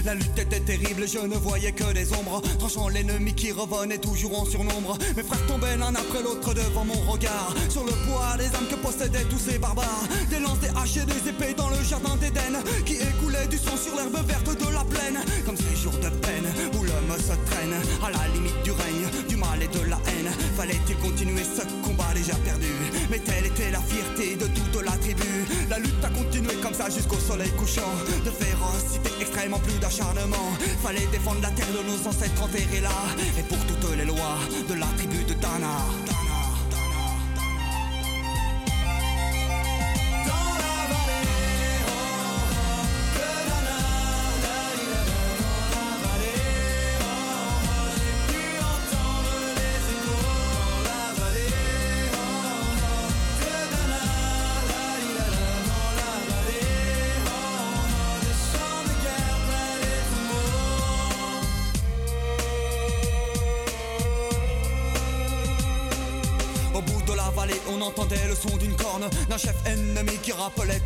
La lutte était terrible, je ne voyais que des ombres, tranchant l'ennemi qui revenait toujours en surnombre. Mes frères tombaient l'un après l'autre devant mon regard, sur le poids des âmes que possédaient tous ces barbares. Des lances, des haches et des épées dans le jardin d'Éden, qui écoulait du sang sur l'herbe verte de la plaine, comme ces jours de peine où l'homme se traîne à la limite du règne, du mal et de la haine. Fallait-il continuer ce combat déjà perdu? Mais telle était la fierté jusqu'au soleil couchant. De férocité extrêmement plus d'acharnement. Fallait défendre la terre de nos ancêtres enterrés là. Et pour toutes les lois de la tribu de Dana.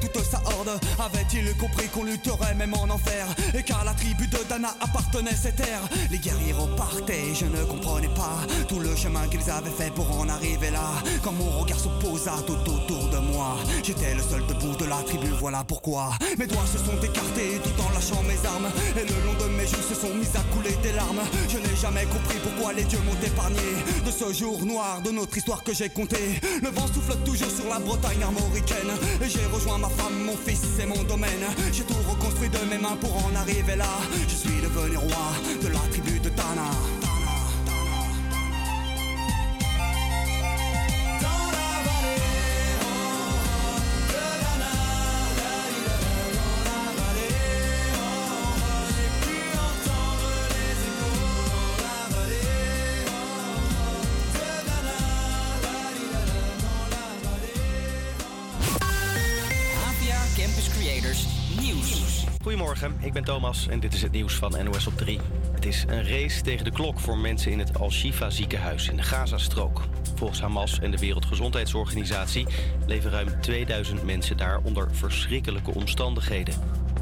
Tutto ça Avait-il compris qu'on lutterait même en enfer et qu'à la tribu de Dana appartenait cette terre Les guerriers repartaient, je ne comprenais pas tout le chemin qu'ils avaient fait pour en arriver là. Quand mon regard se posa tout autour de moi, j'étais le seul debout de la tribu, voilà pourquoi. Mes doigts se sont écartés tout en lâchant mes armes et le long de mes joues se sont mis à couler des larmes. Je n'ai jamais compris pourquoi les dieux m'ont épargné de ce jour noir de notre histoire que j'ai compté. Le vent souffle toujours sur la Bretagne armoricaine et j'ai rejoint ma femme, mon fils et mon domaine. J'ai tout reconstruit de mes mains pour en arriver là. Je suis devenu roi de la tribu de Tana. Ik ben Thomas en dit is het nieuws van NOS op 3. Het is een race tegen de klok voor mensen in het Al-Shifa ziekenhuis in de Gazastrook. Volgens Hamas en de Wereldgezondheidsorganisatie leven ruim 2000 mensen daar onder verschrikkelijke omstandigheden.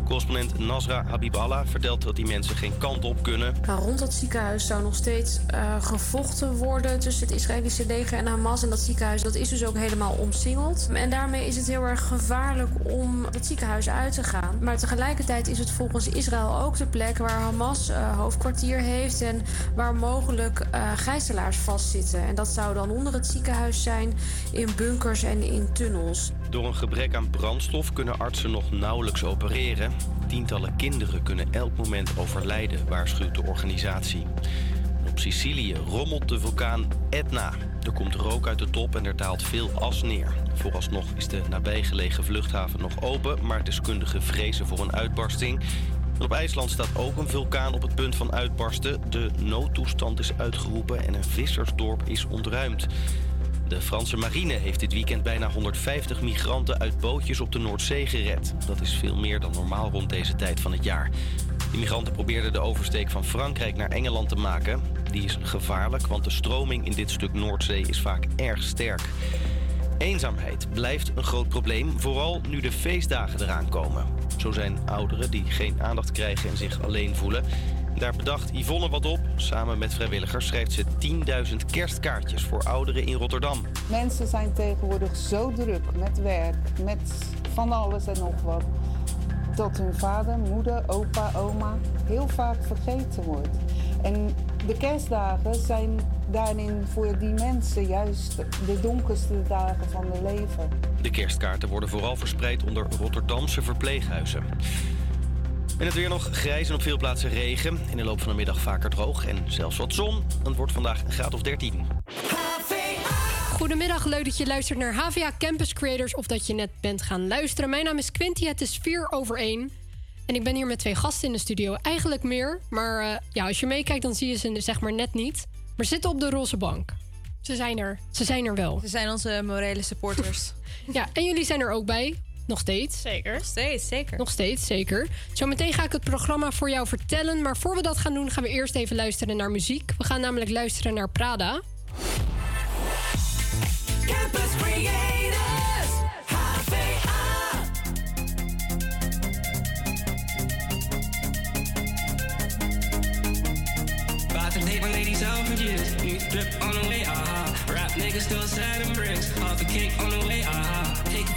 Correspondent Nasra Habiballah vertelt dat die mensen geen kant op kunnen. Rond dat ziekenhuis zou nog steeds eh, gevochten worden tussen het Israëlische leger en Hamas. En dat ziekenhuis dat is dus ook helemaal omsingeld. En daarmee is het heel erg gevaarlijk om dat ziekenhuis uit te gaan. Maar tegelijkertijd is het volgens Israël ook de plek waar Hamas eh, hoofdkwartier heeft en waar mogelijk eh, gijzelaars vastzitten. En dat zou dan onder het ziekenhuis zijn, in bunkers en in tunnels. Door een gebrek aan brandstof kunnen artsen nog nauwelijks opereren. Tientallen kinderen kunnen elk moment overlijden, waarschuwt de organisatie. Op Sicilië rommelt de vulkaan Etna. Er komt rook uit de top en er daalt veel as neer. Vooralsnog is de nabijgelegen vluchthaven nog open, maar deskundigen vrezen voor een uitbarsting. Op IJsland staat ook een vulkaan op het punt van uitbarsten. De noodtoestand is uitgeroepen en een vissersdorp is ontruimd. De Franse marine heeft dit weekend bijna 150 migranten uit bootjes op de Noordzee gered. Dat is veel meer dan normaal rond deze tijd van het jaar. De migranten probeerden de oversteek van Frankrijk naar Engeland te maken. Die is gevaarlijk, want de stroming in dit stuk Noordzee is vaak erg sterk. Eenzaamheid blijft een groot probleem, vooral nu de feestdagen eraan komen. Zo zijn ouderen die geen aandacht krijgen en zich alleen voelen. Daar bedacht Yvonne wat op. Samen met vrijwilligers schrijft ze 10.000 kerstkaartjes voor ouderen in Rotterdam. Mensen zijn tegenwoordig zo druk met werk, met van alles en nog wat, dat hun vader, moeder, opa, oma heel vaak vergeten wordt. En de kerstdagen zijn daarin voor die mensen juist de donkerste dagen van hun leven. De kerstkaarten worden vooral verspreid onder Rotterdamse verpleeghuizen. En het weer nog grijs en op veel plaatsen regen. In de loop van de middag vaker droog en zelfs wat zon. Het wordt vandaag een graad of 13. Goedemiddag, leuk dat je luistert naar HVA Campus Creators of dat je net bent gaan luisteren. Mijn naam is Quinty, het is 4 over 1. En ik ben hier met twee gasten in de studio. Eigenlijk meer, maar eh, ja, als je meekijkt dan zie je ze zeg maar net niet. Maar ze zitten op de roze bank. Ze zijn er. Ze zijn er wel. Ze zijn onze morele supporters. Ja, en jullie zijn er ook bij. Nog steeds. Zeker. Nog steeds, zeker. Nog steeds, zeker. Zometeen ga ik het programma voor jou vertellen. Maar voor we dat gaan doen, gaan we eerst even luisteren naar muziek. We gaan namelijk luisteren naar Prada. Campus Creators, HVA. About to my ladies out for years. New drip on the way, ah. Rap niggas still sad and bricks. Half a cake on the way, ah.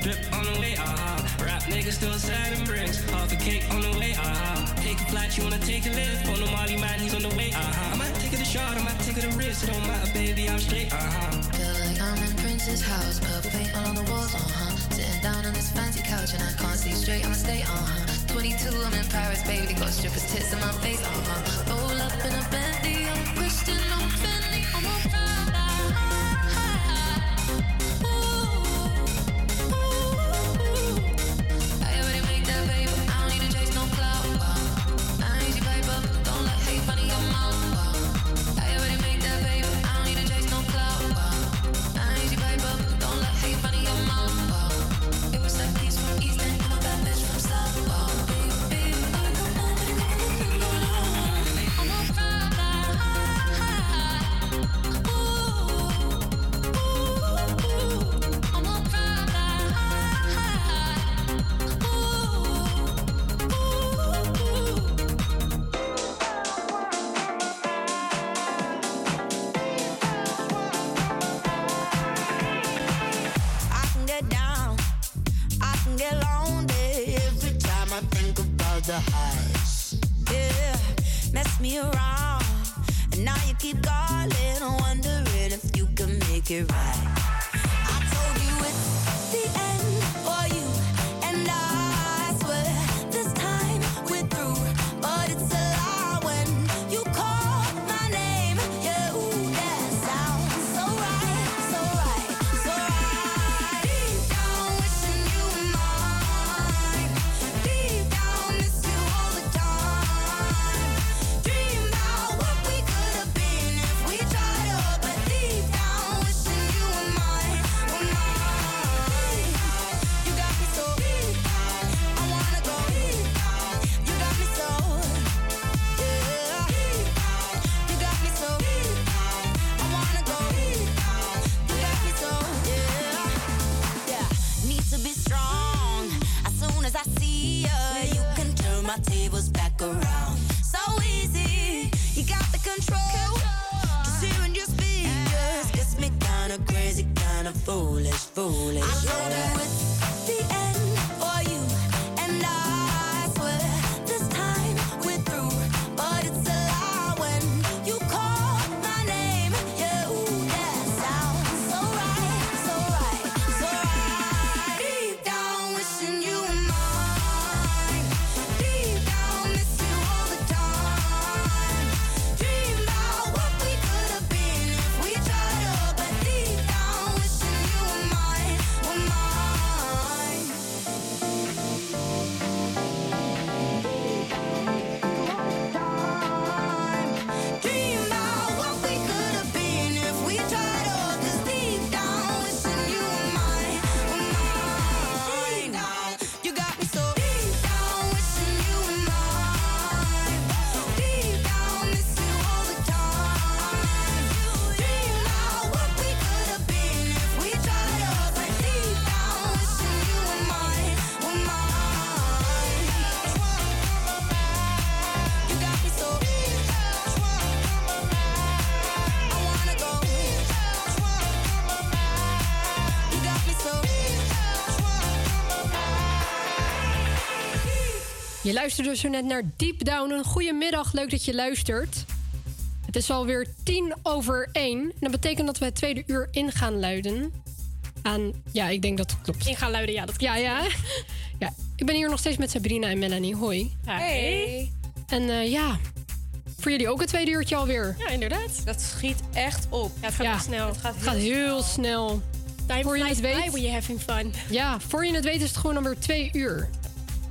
drip on the way, aha. Rap niggas still sliding bricks. Half a cake on the way, aha. Take a flight, you wanna take a lift. On the Molly man, he's on the way, aha. I might take it a shot, I might take it a risk. It don't matter, baby, I'm straight, aha. Feel like I'm in Prince's house, purple paint all on the walls, uh huh. Sitting down on this fancy couch and I can't see straight, I'ma stay, uh huh. 22, I'm in Paris, baby, got strippers' tits in my face, uh huh. Roll up in a Bentley, the highs. Yeah, mess me around, and now you keep calling, wondering if you can make it right. I told you it's the end for you, luisterde zo net naar Deep Down. Een goede middag, leuk dat je luistert. Het is alweer tien over één. En dat betekent dat we het tweede uur in gaan luiden. Aan, ja, ik denk dat het klopt. In gaan luiden, ja, dat Ja, ja. ja. Ik ben hier nog steeds met Sabrina en Melanie. Hoi. Hey. En eh, ja, voor jullie ook het tweede uurtje alweer. Ja, inderdaad. Dat schiet echt op. Ja, het gaat Ja. heel snel. Het gaat heel snel. Time Voor je flies het weet- by when you're having fun. Ja, voor je het weet is het gewoon alweer twee uur.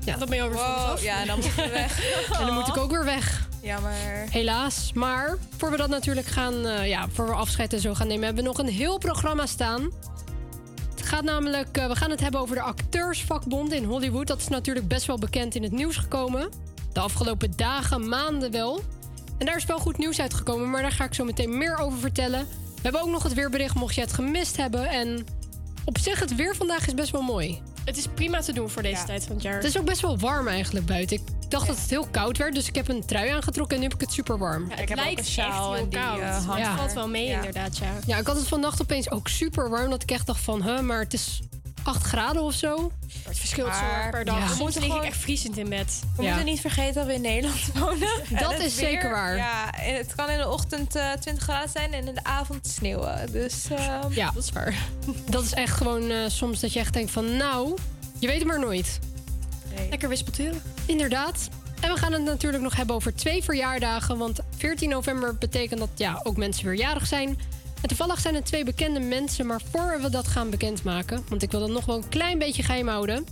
Ja. Dat ben je Wow, ja, dan moeten we weg. En dan moet ik ook weer weg. Jammer. Helaas. Maar voor we dat natuurlijk gaan, eh, ja, voor we afscheid en zo gaan nemen, hebben we nog een heel programma staan. Het gaat namelijk, eh, we gaan het hebben over de acteursvakbond in Hollywood. Dat is natuurlijk best wel bekend in het nieuws gekomen. De afgelopen dagen, maanden wel. En daar is wel goed nieuws uitgekomen, maar daar ga ik zo meteen meer over vertellen. We hebben ook nog het weerbericht, mocht je het gemist hebben. En op zich, het weer vandaag is best wel mooi. Het is prima te doen voor deze tijd van het jaar. Het is ook best wel warm eigenlijk buiten. Ik dacht dat het heel koud werd, dus ik heb een trui aangetrokken en nu heb ik het super warm. Ja, het heb ook lijkt een sjaal echt en heel die, koud. eh, er. valt wel mee Ja. inderdaad, ja. Ja, ik had het vannacht opeens ook super warm, dat ik echt dacht van, huh, maar het is 8 graden of zo. Het verschilt zo Maar- per dag. Ja. Soms We moeten lig ik gewoon- echt vriezend in bed. We Ja. moeten niet vergeten dat we in Nederland wonen. En Dat is zeker waar. Ja, en het kan in de ochtend eh 20 graden zijn en in de avond sneeuwen. Dus ehm, Ja, Dat is waar. dat is echt gewoon eh, soms dat je echt denkt van, nou, je weet het maar nooit. nee. Lekker wispelturen. Inderdaad. En we gaan het natuurlijk nog hebben over twee verjaardagen. Want 14 november betekent dat ja, ook mensen weer jarig zijn. En toevallig zijn het twee bekende mensen. Maar voor we dat gaan bekendmaken... want ik wil dat nog wel een klein beetje geheim houden...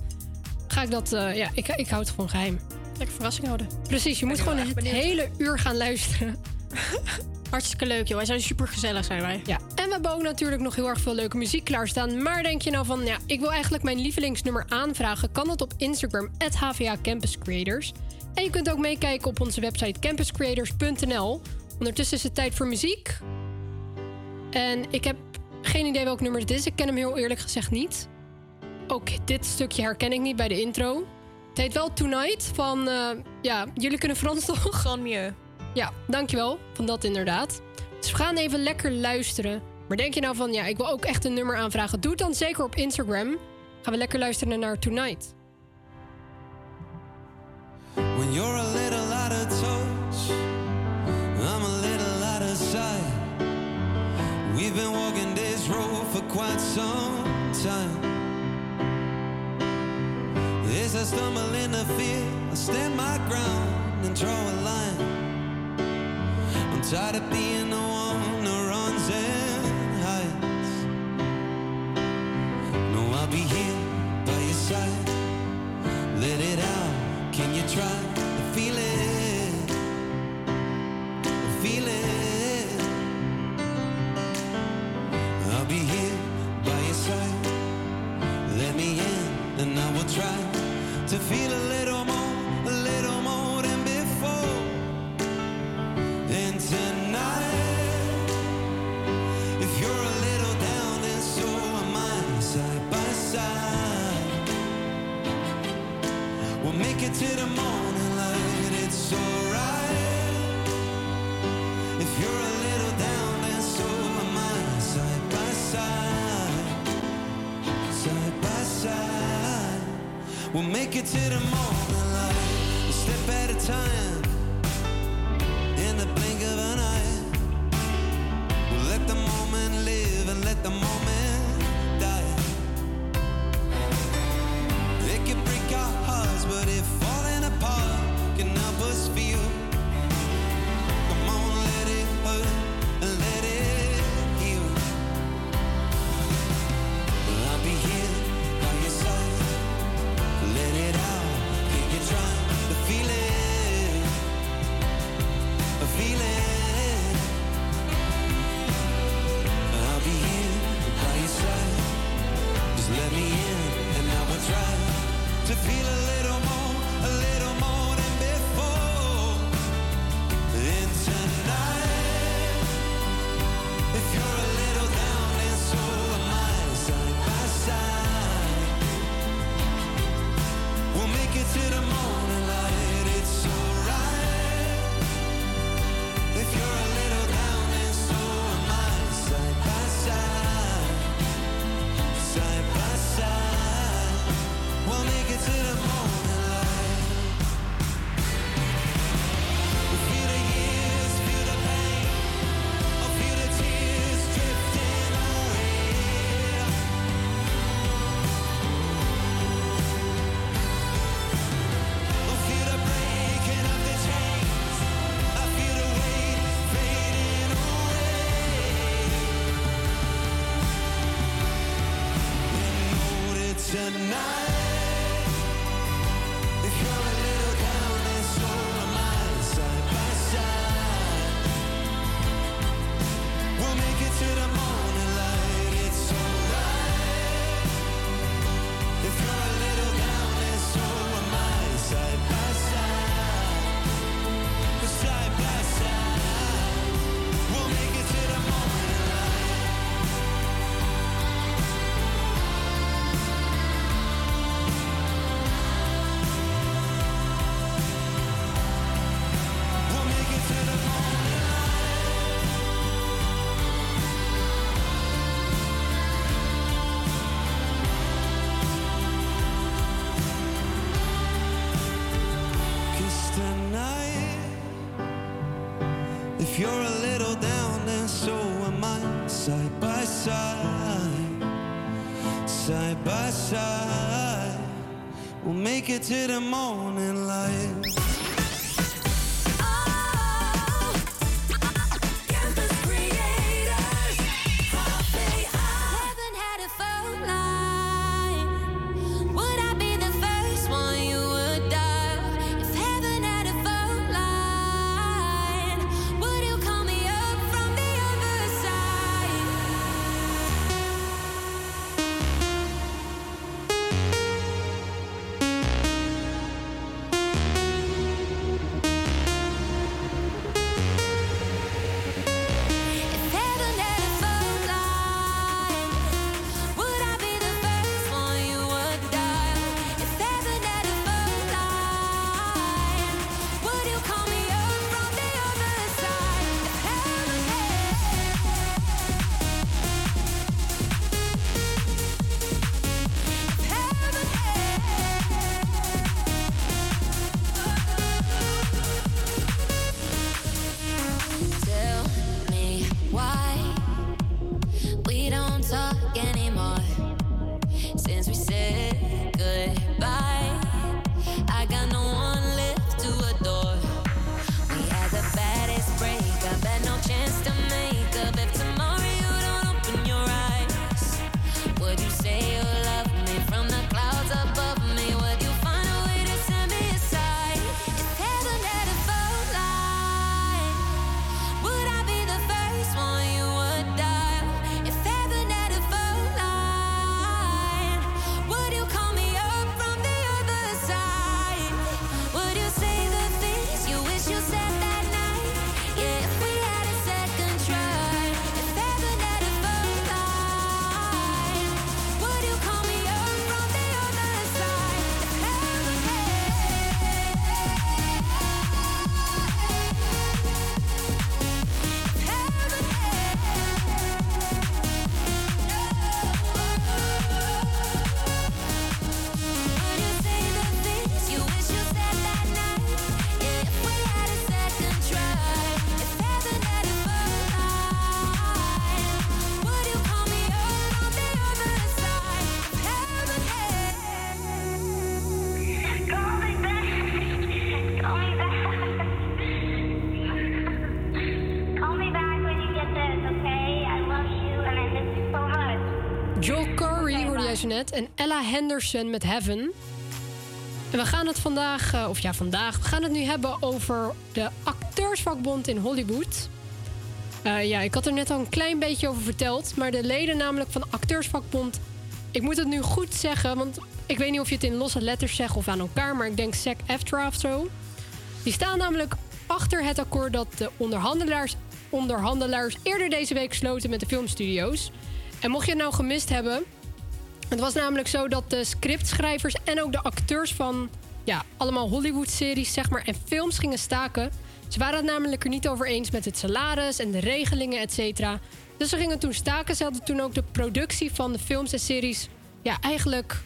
ga ik dat... eh, ja, ik, ik hou het gewoon geheim. Lekker verrassing houden. Precies, je moet gewoon het benieuwd. hele uur gaan luisteren. Hartstikke leuk, joh. Wij zijn super gezellig, zijn wij. Ja, en we hebben ook natuurlijk nog heel erg veel leuke muziek klaarstaan. Maar denk je nou van, ja, ik wil eigenlijk mijn lievelingsnummer aanvragen... kan dat op Instagram, HVA Campus Creators. En je kunt ook meekijken op onze website campuscreators.nl. Ondertussen is het tijd voor muziek. En ik heb geen idee welk nummer het is. Ik ken hem heel eerlijk gezegd niet. Ook dit stukje herken ik niet bij de intro. Het heet wel Tonight van... eh, ja, jullie kunnen Frans toch? Gewoon mieux. Ja, dankjewel. Van dat inderdaad. Dus we gaan even lekker luisteren. Maar denk je nou van, ja, ik wil ook echt een nummer aanvragen? Doe het dan zeker op Instagram. Gaan we lekker luisteren naar Tonight. When you're a little We've been walking this road for quite some time. As I stumble in the fear, I stand my ground and draw a line. I'm tired of being the one who runs and hides. No, I'll be here by your side. Let it out. Can you try it to the morning side by side, side by side. We'll make it to the morning Henderson met Heaven. En we gaan het vandaag, eh, of ja, vandaag, we gaan het nu hebben over de acteursvakbond in Hollywood. Eh, ja, ik had er net al een klein beetje over verteld. Maar de leden namelijk van de acteursvakbond... Ik moet het nu goed zeggen, want ik weet niet of je het in losse letters zegt of aan elkaar... maar ik denk SAG-AFTRA of zo. Die staan namelijk achter het akkoord dat de onderhandelaars, onderhandelaars... eerder deze week sloten met de filmstudio's. En mocht je het nou gemist hebben... Het was namelijk zo dat de scriptschrijvers en ook de acteurs van ja, allemaal Hollywood-series zeg maar, en films gingen staken. Ze waren het namelijk er niet over eens met het salaris en de regelingen, et cetera. Dus ze gingen toen staken. Ze hadden toen ook de productie van de films en series ja, eigenlijk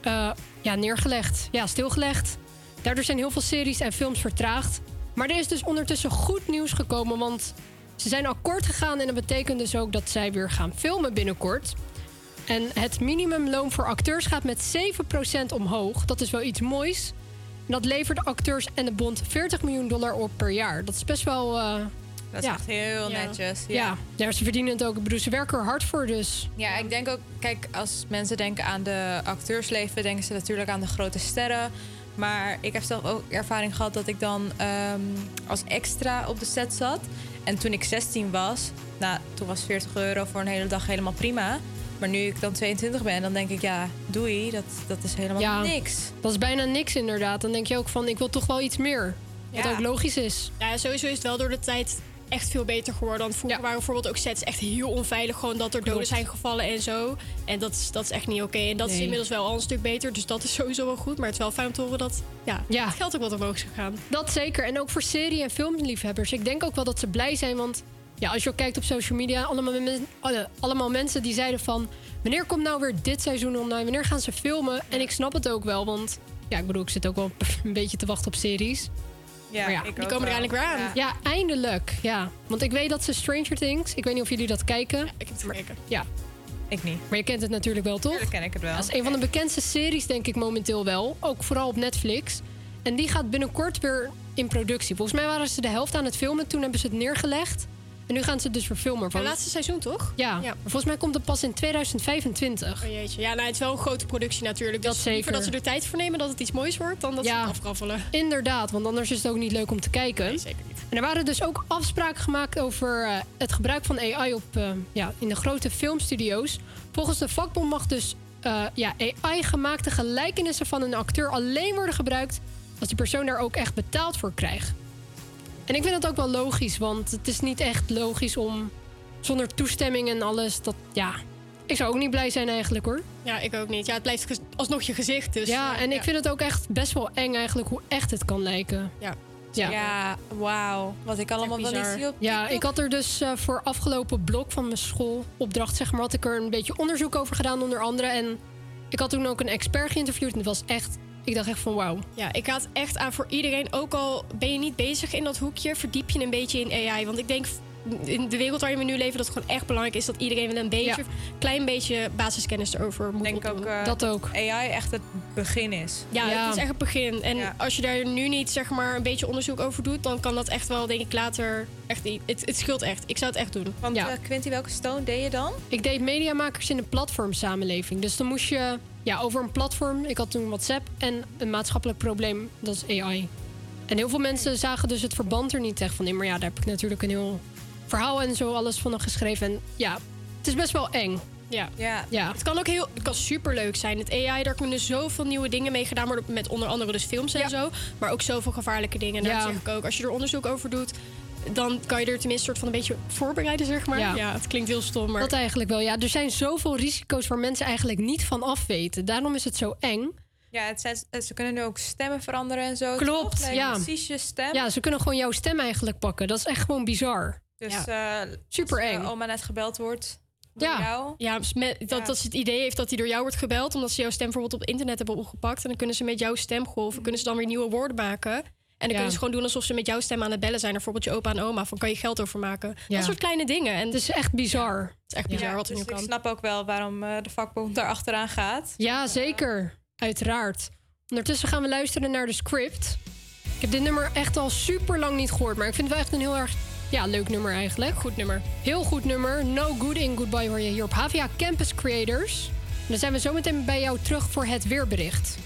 eh, ja, neergelegd. Ja, stilgelegd. Daardoor zijn heel veel series en films vertraagd. Maar er is dus ondertussen goed nieuws gekomen, want ze zijn akkoord gegaan en dat betekent dus ook dat zij weer gaan filmen binnenkort. En het minimumloon voor acteurs gaat met 7% omhoog. Dat is wel iets moois. En dat levert de acteurs en de bond 40 miljoen dollar op per jaar. Dat is best wel. eh, Dat is ja. echt heel Ja. netjes. Ja. Ja. Ja. ze verdienen het ook. Ik bedoel, ze werken er hard voor, dus. Ja, ik denk ook, kijk, als mensen denken aan de acteursleven, denken ze natuurlijk aan de grote sterren. Maar ik heb zelf ook ervaring gehad dat ik dan ehm, als extra op de set zat. En toen ik 16 was, nou, toen was 40 euro voor een hele dag helemaal prima. Maar nu ik dan 22 ben, dan denk ik, ja, doei, dat, dat is helemaal Ja, niks. Dat is bijna niks, inderdaad. Dan denk je ook van: ik wil toch wel iets meer. Wat ook logisch is. Ja, sowieso is het wel door de tijd echt veel beter geworden. Want vroeger waren bijvoorbeeld ook sets echt heel onveilig. Gewoon dat er doden zijn gevallen en zo. En dat is, dat is echt niet oké. En dat is inmiddels wel al een stuk beter. Dus dat is sowieso wel goed. Maar het is wel fijn om te horen dat ja, Ja. het geld ook wat omhoog is gegaan. Dat zeker. En ook voor serie- en filmliefhebbers. Ik denk ook wel dat ze blij zijn. Want ja, als je ook kijkt op social media, allemaal, men- alle- allemaal mensen die zeiden van... wanneer komt nou weer dit seizoen online? Wanneer gaan ze filmen? En ik snap het ook wel, want ja, ik bedoel, ik zit ook wel een beetje te wachten op series. Ja, Maar ja, ik Die komen er eindelijk weer aan. Ja, eindelijk. Ja. Want ik weet dat ze Stranger Things... Ik weet niet of jullie dat kijken. Ik heb het gekeken. Ja. Ik niet. Maar je kent het natuurlijk wel, toch? Tuurlijk ken ik het wel. Dat is een van de bekendste series, denk ik, momenteel wel. Ook vooral op Netflix. En die gaat binnenkort weer in productie. Volgens mij waren ze de helft aan het filmen. Toen hebben ze het neergelegd. En nu gaan ze het dus verfilmen. Het Van... laatste seizoen, toch? Ja. volgens mij komt het pas in 2025. Oh jeetje. Ja, nou, het is wel een grote productie natuurlijk. Dat dus zeker. liever dat ze er tijd voor nemen dat het iets moois wordt... dan dat ze het afraffelen. Inderdaad, want anders is het ook niet leuk om te kijken. Nee, zeker niet. En er waren dus ook afspraken gemaakt over eh, het gebruik van AI op, eh, ja, in de grote filmstudio's. Volgens de vakbond mag dus eh, ja, AI-gemaakte gelijkenissen van een acteur alleen worden gebruikt als die persoon daar ook echt betaald voor krijgt. En ik vind dat ook wel logisch, want het is niet echt logisch om zonder toestemming en alles. Dat, ja, ik zou ook niet blij zijn eigenlijk hoor. Ja, ik ook niet. Ja, het blijft alsnog je gezicht. Dus, ja, en ik vind het ook echt best wel eng eigenlijk hoe echt het kan lijken. Ja. Ja. Ja, wauw. Wat ik allemaal wel niet zie op Ja, ik had er dus eh, voor afgelopen blok van mijn schoolopdracht, zeg maar, had ik er een beetje onderzoek over gedaan, onder andere. En ik had toen ook een expert geïnterviewd. En het was echt, ik dacht echt van wauw. Ja, ik had echt aan voor iedereen, ook al ben je niet bezig in dat hoekje, verdiep je een beetje in AI. Want ik denk in de wereld waarin we nu leven, dat het gewoon echt belangrijk is dat iedereen wel een beetje, Ja. klein beetje basiskennis erover moet denk ook eh, Dat ook. AI echt het begin is. Ja, Ja. het is echt het begin. En Ja. als je daar nu niet zeg maar een beetje onderzoek over doet, dan kan dat echt wel, denk ik, later echt. niet- Het, het scheelt echt. Ik zou het echt doen. Want Ja. eh, Quinty, welke stone deed je dan? Ik deed mediamakers in een platformsamenleving. Dus dan moest je ja, over een platform. Ik had toen WhatsApp en een maatschappelijk probleem. Dat is AI. En heel veel mensen zagen dus het verband er niet echt van in. Maar ja, daar heb ik natuurlijk een heel verhaal en zo alles van geschreven. En ja, het is best wel eng. Ja. Ja. Ja. Het kan ook heel, het kan superleuk zijn. Het AI, daar kunnen zoveel nieuwe dingen mee gedaan worden. Met onder andere dus films en zo. Maar ook zoveel gevaarlijke dingen. En daar Ja. zeg ik ook, als je er onderzoek over doet, dan kan je er tenminste soort van een beetje voorbereiden, zeg maar. Ja. Ja, het klinkt heel stom, maar... Dat eigenlijk wel. Ja, er zijn zoveel risico's waar mensen eigenlijk niet van af weten. Daarom is het zo eng. Ja, het zijn, ze kunnen nu ook stemmen veranderen en zo. Klopt, ja. Precies je stem. Ja, ze kunnen gewoon jouw stem eigenlijk pakken. Dat is echt gewoon bizar. Dus eh, Super als, eh, eng. oma net gebeld wordt door Ja. jou. Ja, dus met, dat, Ja. dat ze het idee heeft dat hij door jou wordt gebeld... omdat ze jouw stem bijvoorbeeld op het internet hebben opgepakt... en dan kunnen ze met jouw stemgolven kunnen ze dan weer nieuwe woorden maken... En dan Ja. kunnen ze gewoon doen alsof ze met jouw stem aan het bellen zijn. Bijvoorbeeld je opa en oma. Van kan je geld overmaken? Ja. Dat soort kleine dingen. En Het is echt bizar. het is echt bizar Ja, wat er dus nu ik kan. snap ook wel waarom eh, de vakbond daar achteraan gaat. Ja, zeker. Uiteraard. Ondertussen gaan we luisteren naar de script. Ik heb dit nummer echt al super lang niet gehoord. Maar ik vind het wel echt een heel erg ja, leuk nummer eigenlijk. Goed nummer. Heel goed nummer. No Good in Goodbye hoor je hier op HVA Campus Creators. En dan zijn we zometeen bij jou terug voor het weerbericht.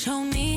Cheap, so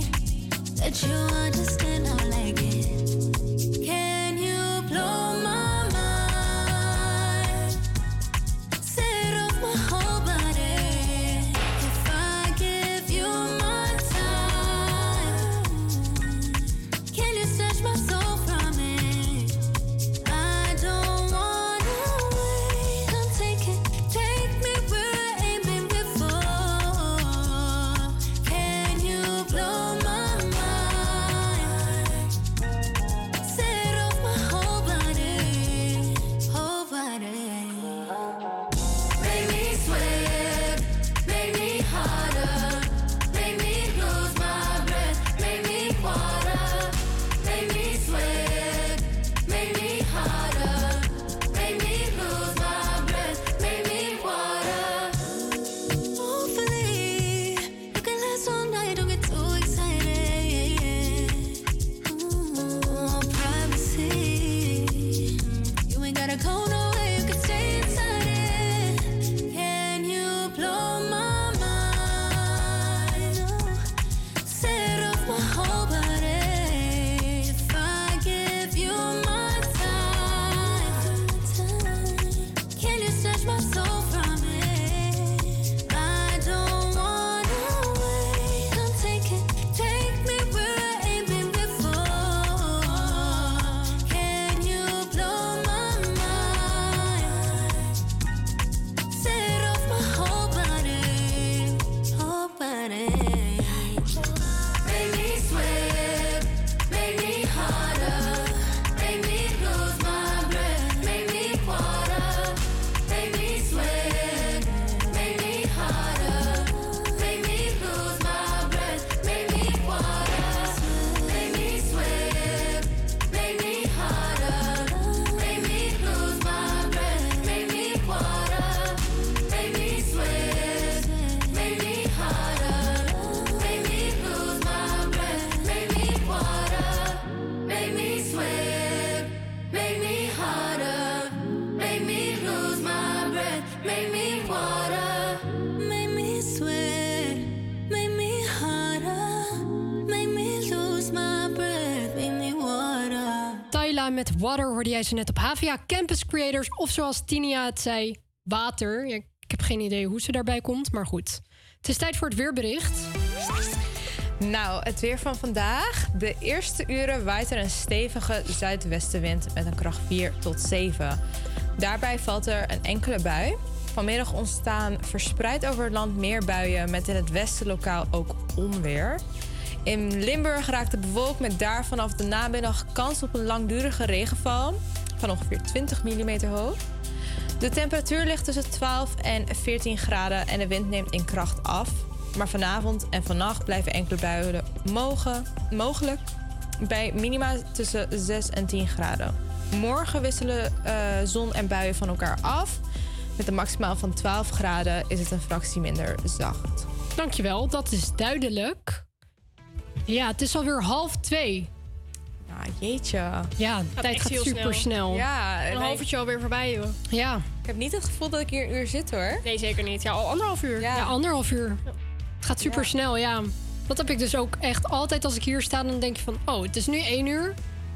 jij ze net op HVA Campus Creators. Of zoals Tinia het zei, water. Ik heb geen idee hoe ze daarbij komt, maar goed. Het is tijd voor het weerbericht. Nou, het weer van vandaag. De eerste uren waait er een stevige zuidwestenwind met een kracht 4 tot 7. Daarbij valt er een enkele bui. Vanmiddag ontstaan verspreid over het land meer buien met in het westen lokaal ook onweer. In Limburg raakt het bewolkt met daar vanaf de namiddag kans op een langdurige regenval van ongeveer 20 mm hoog. De temperatuur ligt tussen 12 en 14 graden en de wind neemt in kracht af. Maar vanavond en vannacht blijven enkele buien mogelijk bij minima tussen 6 en 10 graden. Morgen wisselen eh, zon en buien van elkaar af. Met een maximaal van 12 graden is het een fractie minder zacht. Dankjewel, dat is duidelijk. Ja, het is alweer half twee. Ja, jeetje. Ja, de tijd gaat super snel. Ja, Een nee, half uurtje alweer voorbij, joh. Ja. ik heb niet het gevoel dat ik hier een uur zit hoor. Nee, zeker niet. Ja, al anderhalf uur. Ja, anderhalf uur. Het gaat super snel, ja. Dat heb ik dus ook echt altijd als ik hier sta. Dan denk je van, oh, het is nu één uur.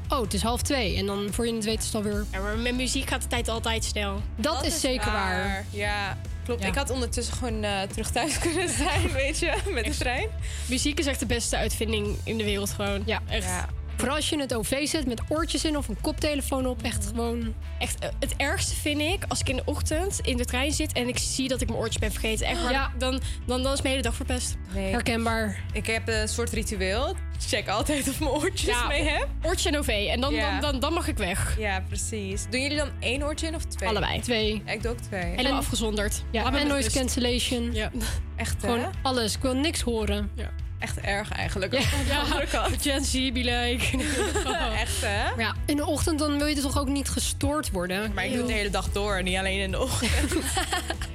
Oh, het is half twee. En dan voor je het weet is het alweer... Ja, maar met muziek gaat de tijd altijd snel. Dat, is, zeker waar. Ja, klopt. Ja. Ik had ondertussen gewoon eh, terug thuis kunnen zijn, weet je, met de trein. Muziek is echt de beste uitvinding in de wereld gewoon. Ja, echt. Ja. Vooral als je het OV zet met oortjes in of een koptelefoon op. Echt gewoon... Echt, eh, het ergste vind ik als ik in de ochtend in de trein zit en ik zie dat ik mijn oortjes ben vergeten. Echt, waar, Ja. dan, dan, dan is mijn hele dag verpest. Nee. Herkenbaar. Ik heb een soort ritueel. Check altijd of ik mijn oortjes Ja, mee heb. Oortje en OV. En dan, Ja. dan, dan, dan mag ik weg. Ja, precies. Doen jullie dan één oortje in of twee? Allebei. Twee. Ik doe ook twee. Helemaal afgezonderd. Ja, en met noise rust. cancellation. Ja. Echt, hè? Gewoon alles. Ik wil niks horen. Ja. Echt erg eigenlijk. Ja. Kant. Gen Z, be like. Echt, hè? Maar ja, in de ochtend dan wil je toch ook niet gestoord worden? Maar ik doe het de hele dag door, niet alleen in de ochtend.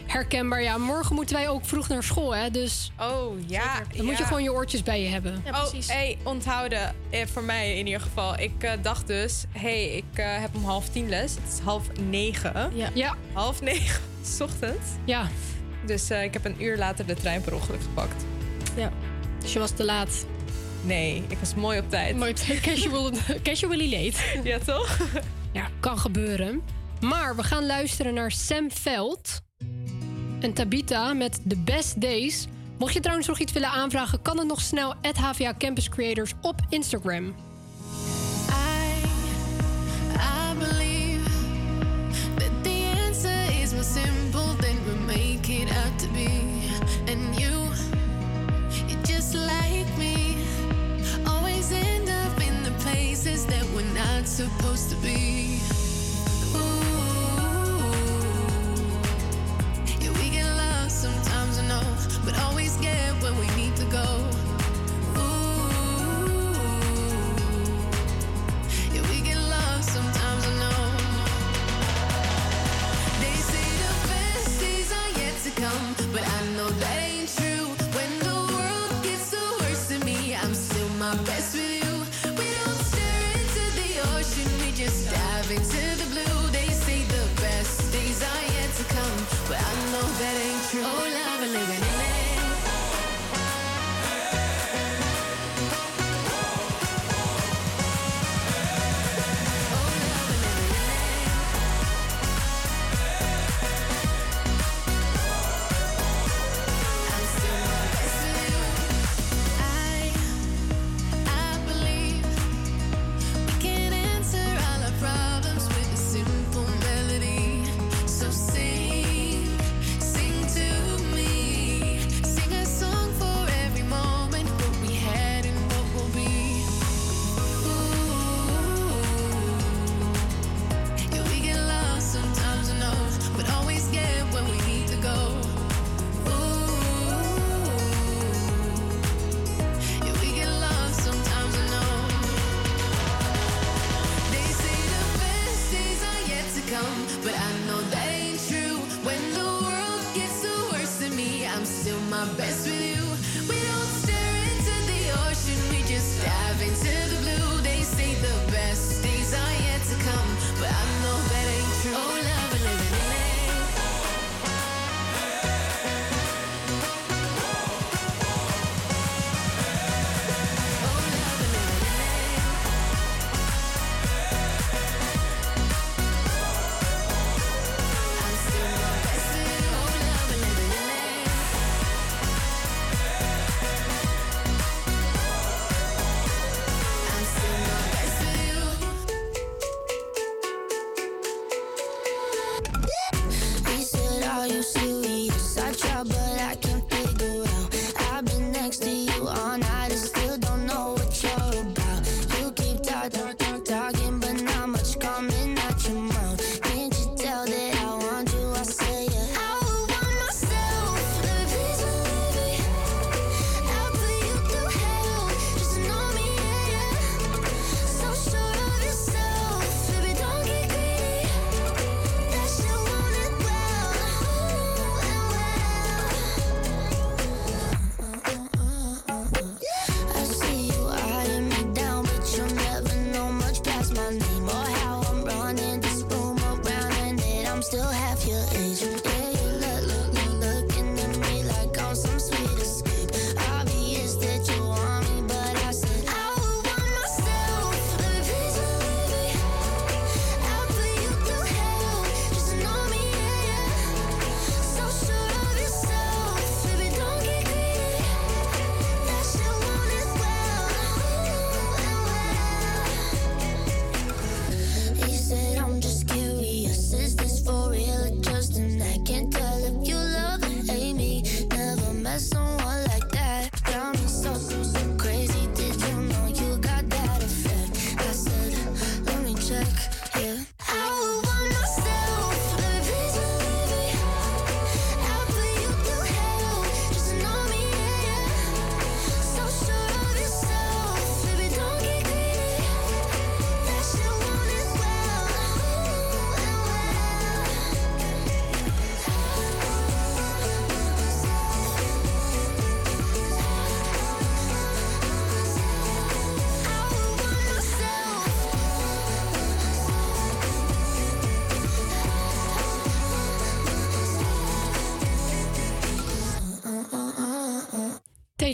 Herkenbaar, ja. Morgen moeten wij ook vroeg naar school, hè? Dus. Oh ja. Dan moet je ja. gewoon je oortjes bij je hebben. oh, hey, onthouden. Eh, voor mij in ieder geval. Ik eh, dacht dus, hé, hey, ik eh, heb om half tien les. Het is half negen. Ja. ja. Half negen, s ochtends. Ja. Dus eh, ik heb een uur later de trein per ongeluk gepakt. Ja. Dus je was te laat. Nee, ik was mooi op tijd. Mooi op tijd. Casual, casually late. Ja, toch? Ja, kan gebeuren. Maar we gaan luisteren naar Sam Veld en Tabita met The Best Days. Mocht je trouwens nog iets willen aanvragen, kan het nog snel at HVA Campus Creators op Instagram.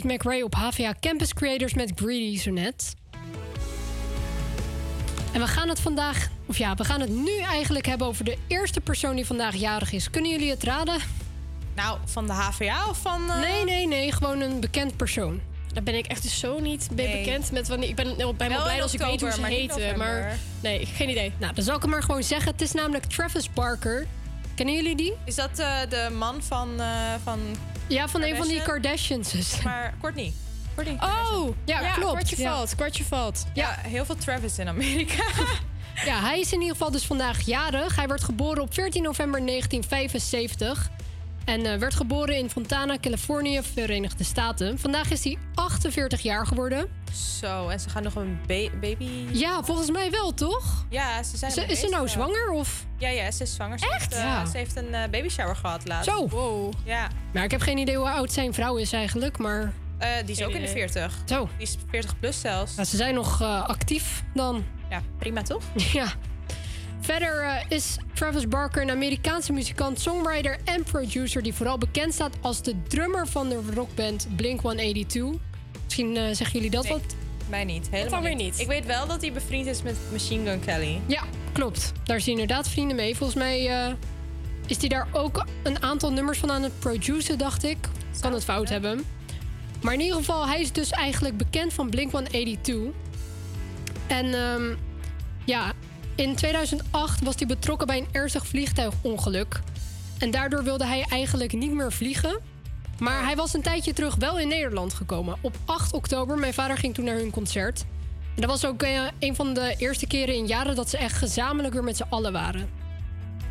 Tate McRae op HVA Campus Creators met Greedy zo net. En we gaan het vandaag, of ja, we gaan het nu eigenlijk hebben over de eerste persoon die vandaag jarig is. Kunnen jullie het raden? Nou, van de HVA of van... eh, Nee, nee, nee, gewoon een bekend persoon. Daar ben ik echt dus zo niet mee Nee. bekend met wanneer. Ik ben helemaal Wel blij als ik weet hoe ze maar heten. Maar nee, geen idee. Nou, dan zal ik hem maar gewoon zeggen. Het is namelijk Travis Barker. Kennen jullie die? Is dat eh, de man van... eh, van Ja, van een van die Kardashian? Kardashians. Maar Courtney. Courtney Oh, ja, klopt. Kwartje Ja. valt, kwartje valt. Ja, heel veel Travis in Amerika. Ja, hij is in ieder geval dus vandaag jarig. Hij werd geboren op 14 november 1975. En eh, werd geboren in Fontana, Californië, Verenigde Staten. Vandaag is hij 48 jaar geworden. Zo, en ze gaan nog een ba- baby... Ja, volgens mij wel, toch? Ja, ze zijn Is ze- is ze nou zwanger? Of? Ja, ja, ze is zwanger. Ze Echt? Heeft, eh, Ja. Ze heeft een eh, baby shower gehad laatst. Zo. Ja. Maar ik heb geen idee hoe oud zijn vrouw is eigenlijk, maar... Eh, die is ook in de 40. Zo. Die is 40 plus zelfs. Ja, ze zijn nog eh, actief dan. Ja, prima toch? Ja. Verder eh, is Travis Barker een Amerikaanse muzikant, songwriter en producer die vooral bekend staat als de drummer van de rockband Blink-182. Misschien eh, zeggen jullie dat Nee, wat? Mij niet. Helemaal weer niet. Ik weet wel dat hij bevriend is met Machine Gun Kelly. Ja, klopt. Daar is hij inderdaad vrienden mee. Volgens mij eh, is hij daar ook een aantal nummers van aan het produceren, dacht ik. Kan het fout hebben. Maar in ieder geval, hij is dus eigenlijk bekend van Blink-182. En ehm, ja, in 2008 was hij betrokken bij een ernstig vliegtuigongeluk. En daardoor wilde hij eigenlijk niet meer vliegen. Maar hij was een tijdje terug wel in Nederland gekomen. Op 8 oktober. Mijn vader ging toen naar hun concert. En dat was ook eh, een van de eerste keren in jaren dat ze echt gezamenlijk weer met z'n allen waren.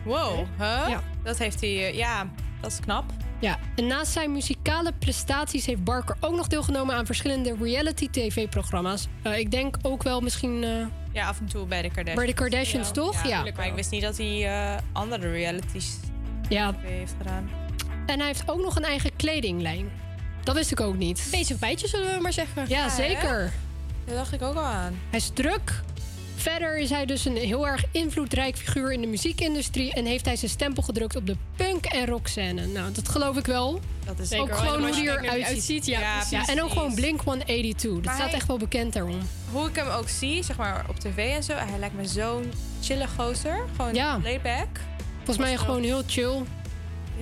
Wow, huh? Ja. Dat heeft hij... eh, ja, dat is knap. Ja, en naast zijn muzikale prestaties heeft Barker ook nog deelgenomen aan verschillende reality-tv-programma's. Eh, ik denk ook wel misschien. eh, Ja, af en toe bij de Kardashians. Bij de Kardashians, toch? Ja. Maar ik wist niet dat hij eh, andere realities Ja. heeft gedaan. En hij heeft ook nog een eigen kledinglijn. Dat wist ik ook niet. Bezig bijtje, zullen we maar zeggen. Ja, zeker. hè? Dat dacht ik ook al aan. Hij is druk. Verder is hij dus een heel erg invloedrijk figuur in de muziekindustrie en heeft hij zijn stempel gedrukt op de punk- en rockscène. Nou, dat geloof ik wel. Dat is Zeker ook gewoon hoe hij eruit ziet. uitziet, ja, ja, en ook gewoon Blink 182. Dat Maar staat hij- echt wel bekend daarom. Hoe ik hem ook zie, zeg maar op tv en zo, hij lijkt me zo'n chille gozer. Gewoon Ja. laid back. Volgens mij gewoon heel chill.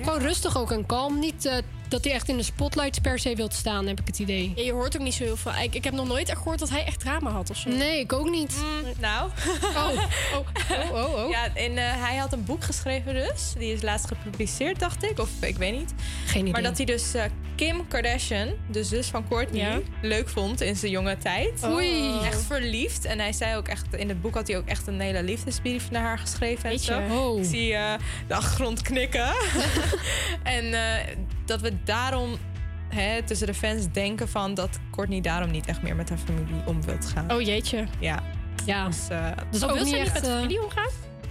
Gewoon rustig ook en kalm. Niet eh, dat hij echt in de spotlights per se wilt staan, heb ik het idee. Ja, je hoort ook niet zo heel veel. Ik, ik heb nog nooit echt gehoord dat hij echt drama had of zo. Nee, ik ook niet. Nou. Oh, oh, oh, oh. Ja, en eh, hij had een boek geschreven dus. Die is laatst gepubliceerd, dacht ik. Of ik weet niet. Geen idee. Maar dat hij dus eh, Kim Kardashian, de zus van Courtney, Ja. leuk vond in zijn jonge tijd. Oei. Echt verliefd. En hij zei ook echt, in het boek had hij ook echt een hele liefdesbrief naar haar geschreven. En Weet je. zo. Oh. Ik zie eh, de achtergrond knikken. en eh, dat we daarom hè, tussen de fans denken van dat Courtney daarom niet echt meer met haar familie om wilt gaan. Oh jeetje. Ja. Ja. Dus, eh, Oh, ook wil niet ze niet echt... met de eh, familie omgaan?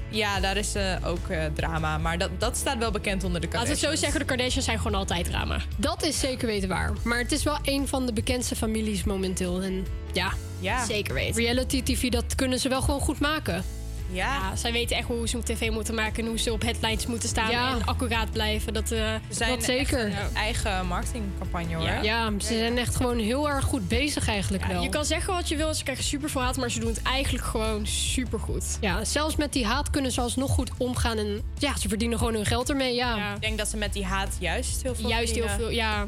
ja, daar is eh, ook eh, drama. Maar dat, dat staat wel bekend onder de Laten we zo Kardashians. zeggen, de Kardashians zijn gewoon altijd drama. dat is zeker weten waar. Maar het is wel een van de bekendste families momenteel. En ja, Ja. Zeker weten. reality TV, dat kunnen ze wel gewoon goed maken. Ja. Ja, zij weten echt hoe ze een tv moeten maken en hoe ze op headlines moeten staan Ja. en accuraat blijven. Dat, eh, Ze zijn dat zeker. echt een eigen marketingcampagne hoor. Ja. Ja, ze zijn echt gewoon heel erg goed bezig eigenlijk ja, wel. je kan zeggen wat je wil, ze krijgen super veel haat, maar ze doen het eigenlijk gewoon super goed. Ja, zelfs met die haat kunnen ze alsnog goed omgaan. En ja, ze verdienen gewoon hun geld ermee. Ja, ja. Ik denk dat ze met die haat juist heel veel Juist heel veel, ja.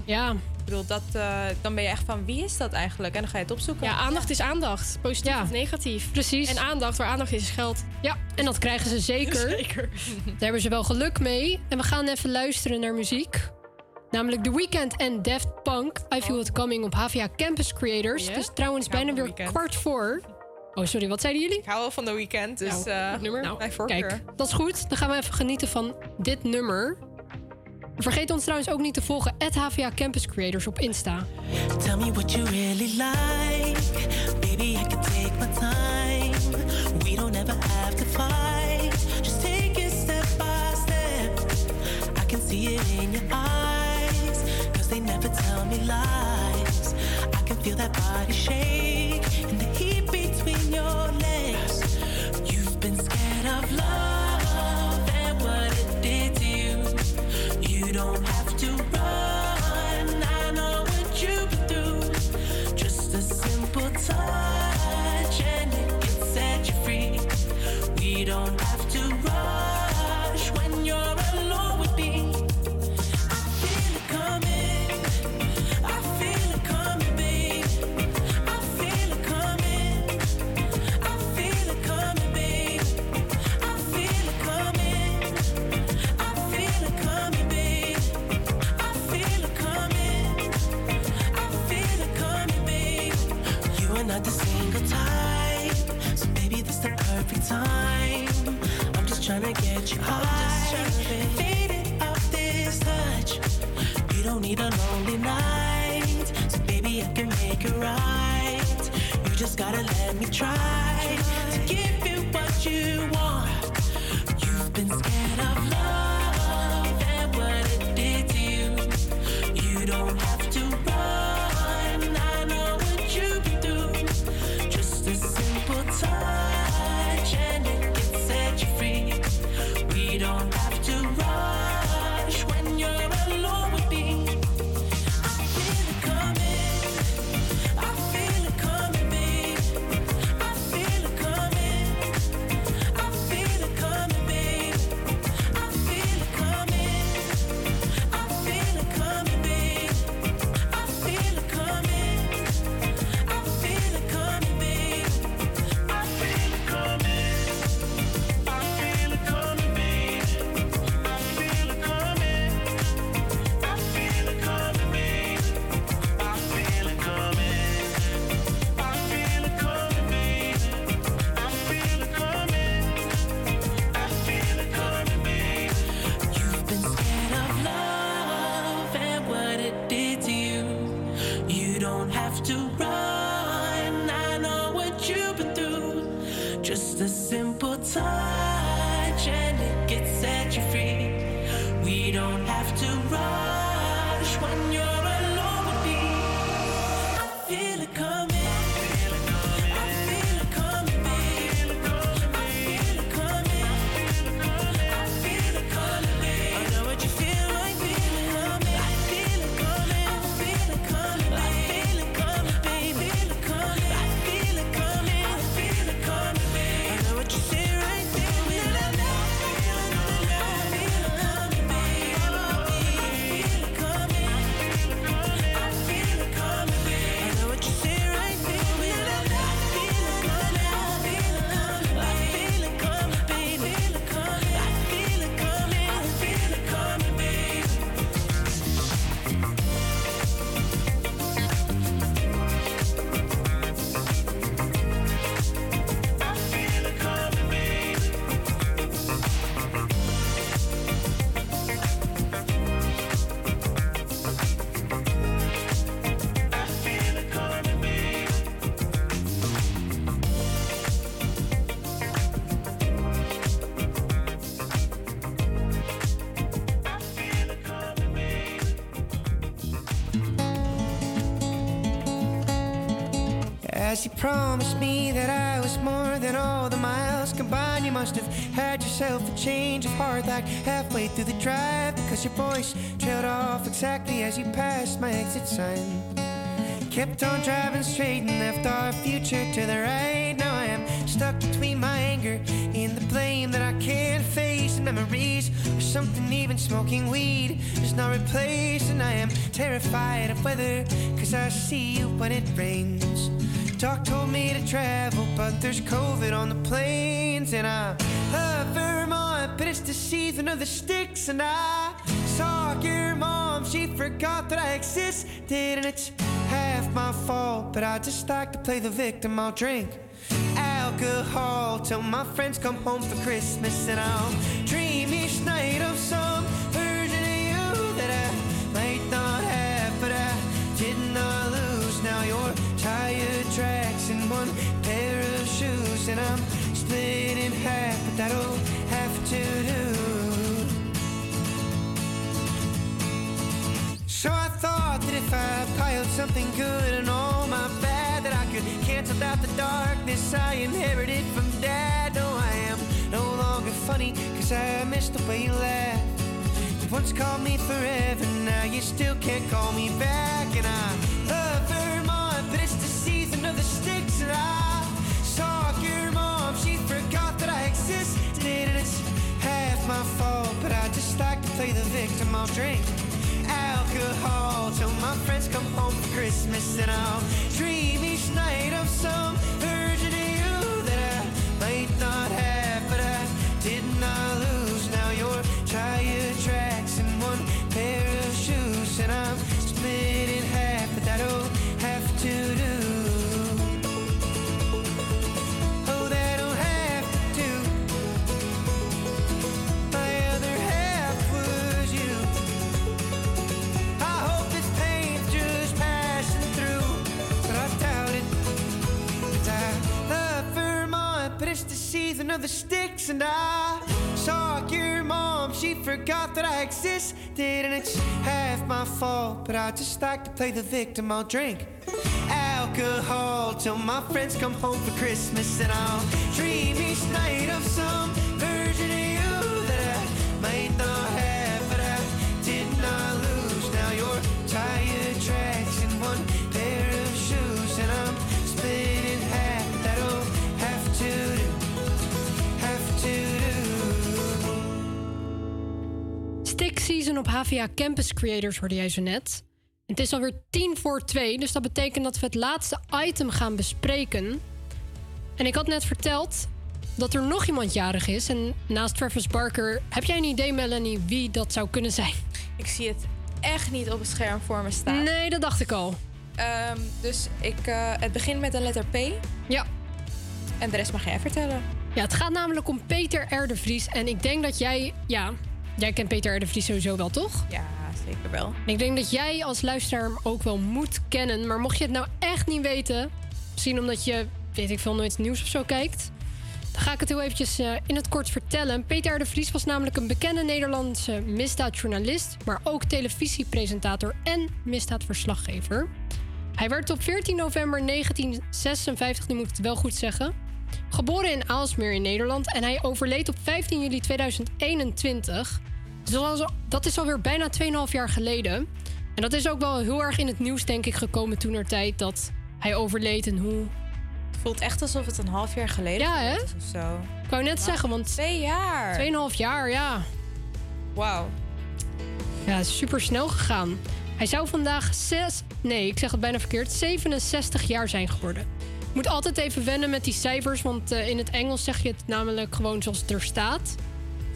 Ik bedoel, dat, eh, dan ben je echt van wie is dat eigenlijk? En dan ga je het opzoeken. Ja, aandacht is aandacht. Positief Ja. of negatief. precies. En aandacht, waar aandacht is, is geld. ja, en dat krijgen ze zeker. Zeker. Daar hebben ze wel geluk mee. En we gaan even luisteren naar muziek. Namelijk The Weeknd en Daft Punk. I Feel It Coming op HVA Campus Creators. Ja? Het is trouwens bijna weer The Weeknd. kwart voor. Oh, sorry, wat zeiden jullie? Ik hou wel van de weekend, dus eh nummer? nou, mijn voorkeur. Kijk, dat is goed. Dan gaan we even genieten van dit nummer. Vergeet ons trouwens ook niet te volgen. HVA Campus Creators op Insta. Tell me what you really like. Baby, I can take my time. We don't ever have to fight. Just take it step by step. I can see it in your eyes. Cause they never tell me lies. I can feel that body shake. You. Don't have to run. time. I'm just trying to get you high. Faded off this touch. You don't need a lonely night. So baby, I can make it right. You just gotta let me try to give you what you want. You've been scared of what it did to you. You don't have to run. Had yourself a change of heart like halfway through the drive because your voice trailed off exactly as you passed my exit sign. Kept on driving straight and left our future to the right. Now I am stuck between my anger and the blame that I can't face, and memories or something even smoking weed is not replaced. And I am terrified of weather because I see you when it rains. Doc told me to travel, but there's COVID on the planes. And I but it's the season of the sticks. And I saw your mom, she forgot that I existed. And it's half my fault, but I just like to play the victim. I'll drink alcohol till my friends come home for Christmas. And I'll dream each night of some version of you that I might not have, but I did not lose. Now your tire tracks in one pair of shoes, and I'm split in half, but that'll that if I piled something good and all my bad, that I could cancel out the darkness I inherited from dad. No, I am no longer funny, cause I miss the way you laugh. You once called me forever, now you still can't call me back. And I love Vermont, but it's the season of the sticks. And I saw your mom, she forgot that I existed. And it's half my fault, but I just like to play the victim. I'll drink alcohol till my friends come home for Christmas, and I'll dream each night of some version of you that I might not have, the sticks, and I saw your mom. She forgot that I existed, and it's half my fault. But I just like to play the victim. I'll drink alcohol till my friends come home for Christmas, and I'll dream each night of some Op HVA Campus Creators hoorde jij zo net. Het is alweer tien voor twee, dus dat betekent dat we het laatste item gaan bespreken. En ik had net verteld dat er nog iemand jarig is. En naast Travis Barker, heb jij een idee, Melanie, wie dat zou kunnen zijn? Ik zie het echt niet op het scherm voor me staan. Nee, dat dacht ik al. Ehm, dus ik, eh, het begint met een letter P. Ja. En de rest mag jij vertellen. Ja, het gaat namelijk om Peter R. de Vries. En ik denk dat jij, ja, jij kent Peter R. de Vries sowieso wel, toch? Ja, zeker wel. En ik denk dat jij als luisteraar hem ook wel moet kennen. Maar mocht je het nou echt niet weten, misschien omdat je, weet ik veel, nooit nieuws of zo kijkt, dan ga ik het heel eventjes eh, in het kort vertellen. Peter R. de Vries was namelijk een bekende Nederlandse misdaadjournalist, maar ook televisiepresentator en misdaadverslaggever. Hij werd op 14 november 1956, nu moet ik het wel goed zeggen, geboren in Aalsmeer in Nederland en hij overleed op 15 juli 2021. Dus dat is alweer bijna 2,5 jaar geleden. En dat is ook wel heel erg in het nieuws, denk ik, gekomen toen er tijd dat hij overleed en hoe. Het voelt echt alsof het een half jaar geleden Ja, hè? of zo. Ik wou net zeggen, want. Twee jaar. 2,5 jaar, ja. Wauw. Ja, super snel gegaan. Hij zou vandaag 6. Nee, ik zeg het bijna verkeerd. 67 jaar zijn geworden. Moet altijd even wennen met die cijfers, want eh, in het Engels zeg je het namelijk gewoon zoals het er staat.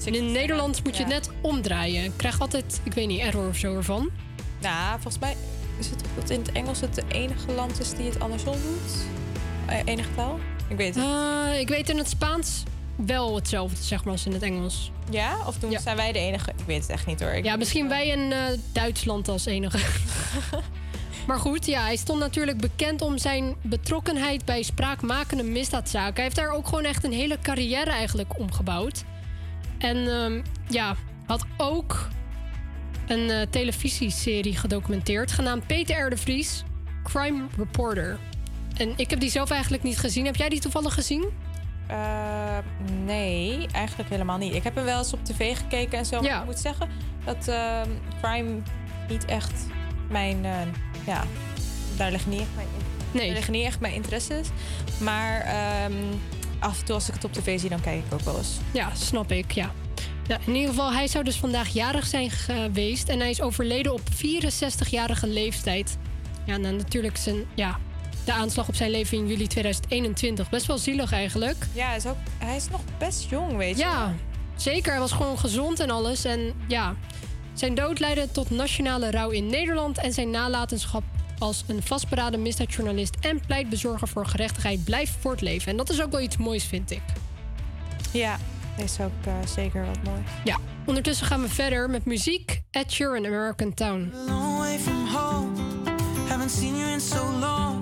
En in het Nederlands moet je het net omdraaien. Ik krijg altijd, ik weet niet, error of zo ervan. Nou, volgens mij is het dat in het Engels het de enige land is die het andersom doet. Eh, enige taal? Ik weet het. Eh, ik weet in het Spaans wel hetzelfde, zeg maar, als in het Engels. Ja? Of doen, zijn wij de enige? Ik weet het echt niet hoor. Ik Ja, misschien wij in Duitsland als enige. maar goed, ja, hij stond natuurlijk bekend om zijn betrokkenheid bij spraakmakende misdaadzaken. Hij heeft daar ook gewoon echt een hele carrière eigenlijk omgebouwd. En ehm, ja, had ook een eh, televisieserie gedocumenteerd genaamd Peter R. de Vries, Crime Reporter. En ik heb die zelf eigenlijk niet gezien. Heb jij die toevallig gezien? Eh, nee, eigenlijk helemaal niet. Ik heb hem wel eens op tv gekeken en zo. Maar ik moet zeggen dat ehm, crime niet echt mijn... eh, ja, daar liggen niet echt mijn, nee. daar liggen niet echt mijn interesses. Maar ehm, af en toe als ik het op tv zie, dan kijk ik ook wel eens. Ja, snap ik, ja. In ieder geval, hij zou dus vandaag jarig zijn geweest. En hij is overleden op 64-jarige leeftijd. Ja, nou, natuurlijk zijn, ja, de aanslag op zijn leven in juli 2021. Best wel zielig eigenlijk. Ja, hij is, ook, hij is nog best jong, weet je. Ja, zeker. Hij was gewoon gezond en alles. En ja, zijn dood leidde tot nationale rouw in Nederland. En zijn nalatenschap als een vastberaden misdaadjournalist en pleitbezorger voor gerechtigheid blijft voortleven. En dat is ook wel iets moois, vind ik. Ja, is ook eh, zeker wat mooi. Ja, ondertussen gaan we verder met muziek. Ed Sheeran, American Town. long way from home. Haven't seen you in so long,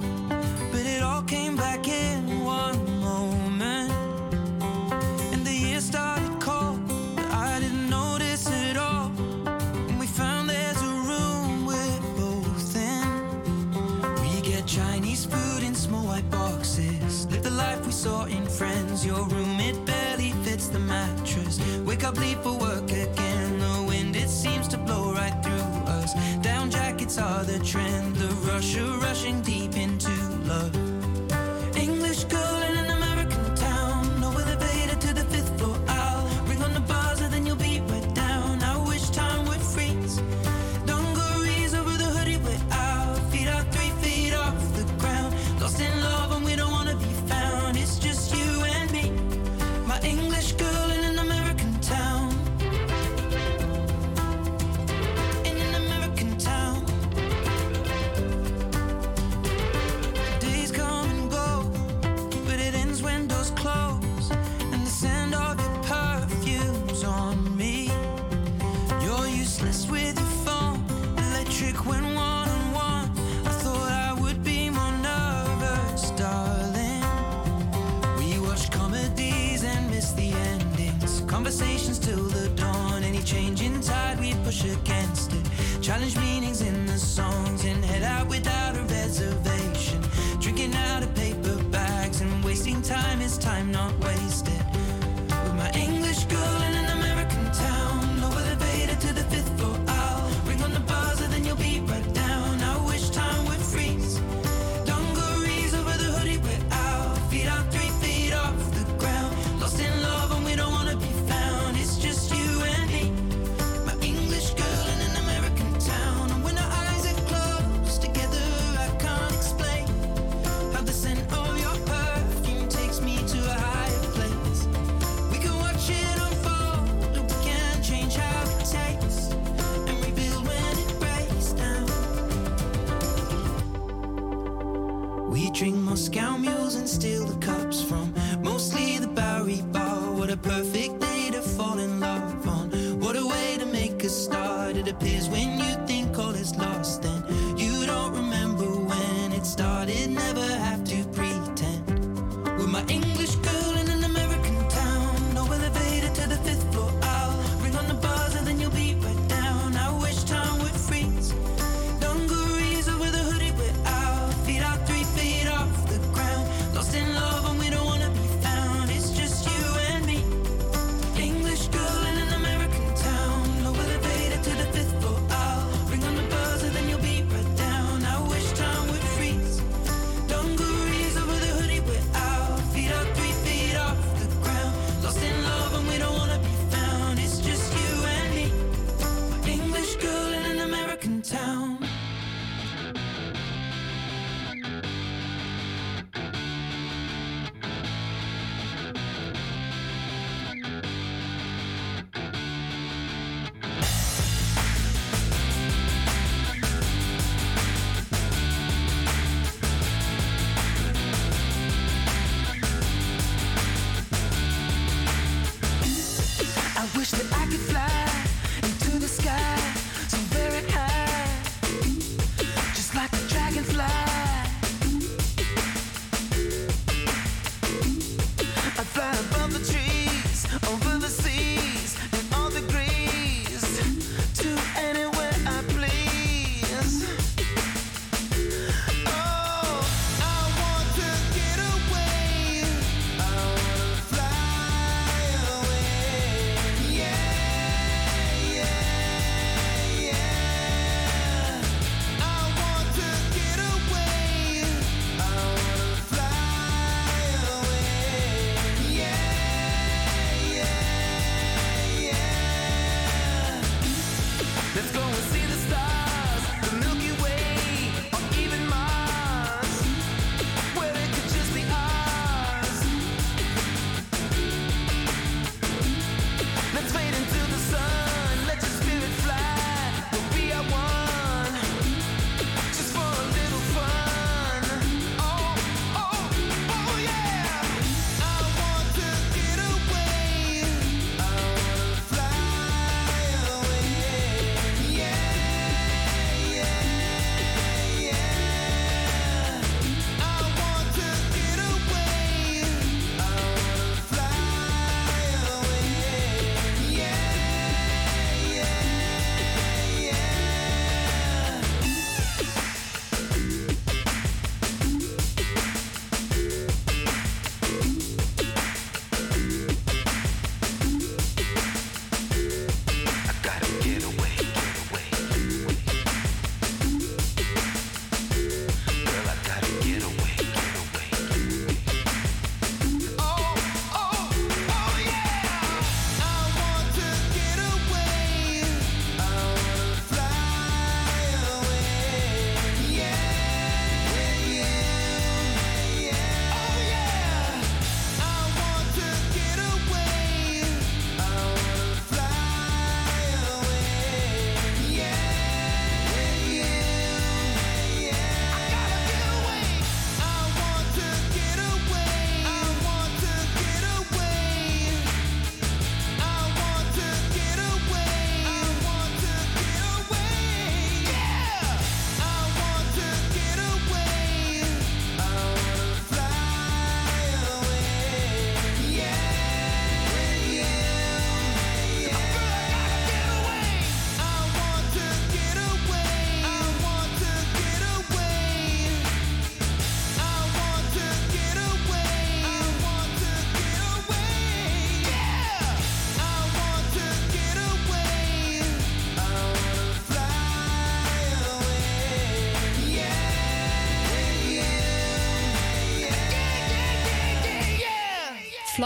trend. The rush of rushing deep into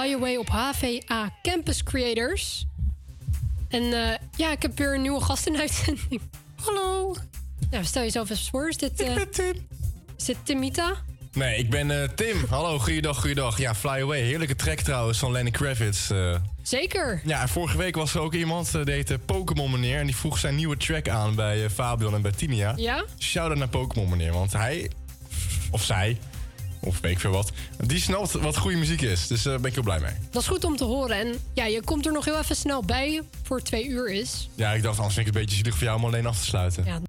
Fly Away op HVA Campus Creators. En eh, ja, ik heb weer een nieuwe gast in uitzending. Hallo. Ja, stel jezelf eens voor. Is dit, eh, Tim. Is dit Timita? Nee, ik ben eh, Tim. Hallo, goeiedag, goeiedag. Ja, Fly Away. Heerlijke track trouwens van Lenny Kravitz. eh. Zeker. ja, en vorige week was er ook iemand, eh, die heette Pokémon meneer. En die vroeg zijn nieuwe track aan bij Fabian en bij. Ja? Shout-out naar Pokémon meneer, want hij, of zij, of weet ik veel wat... die snapt wat goede muziek is. Dus daar ben ik heel blij mee. Dat is goed om te horen. En ja, je komt er nog heel even snel bij voor twee uur is. Ja, ik dacht, anders vind ik het een beetje zielig voor jou om alleen af te sluiten. Ja,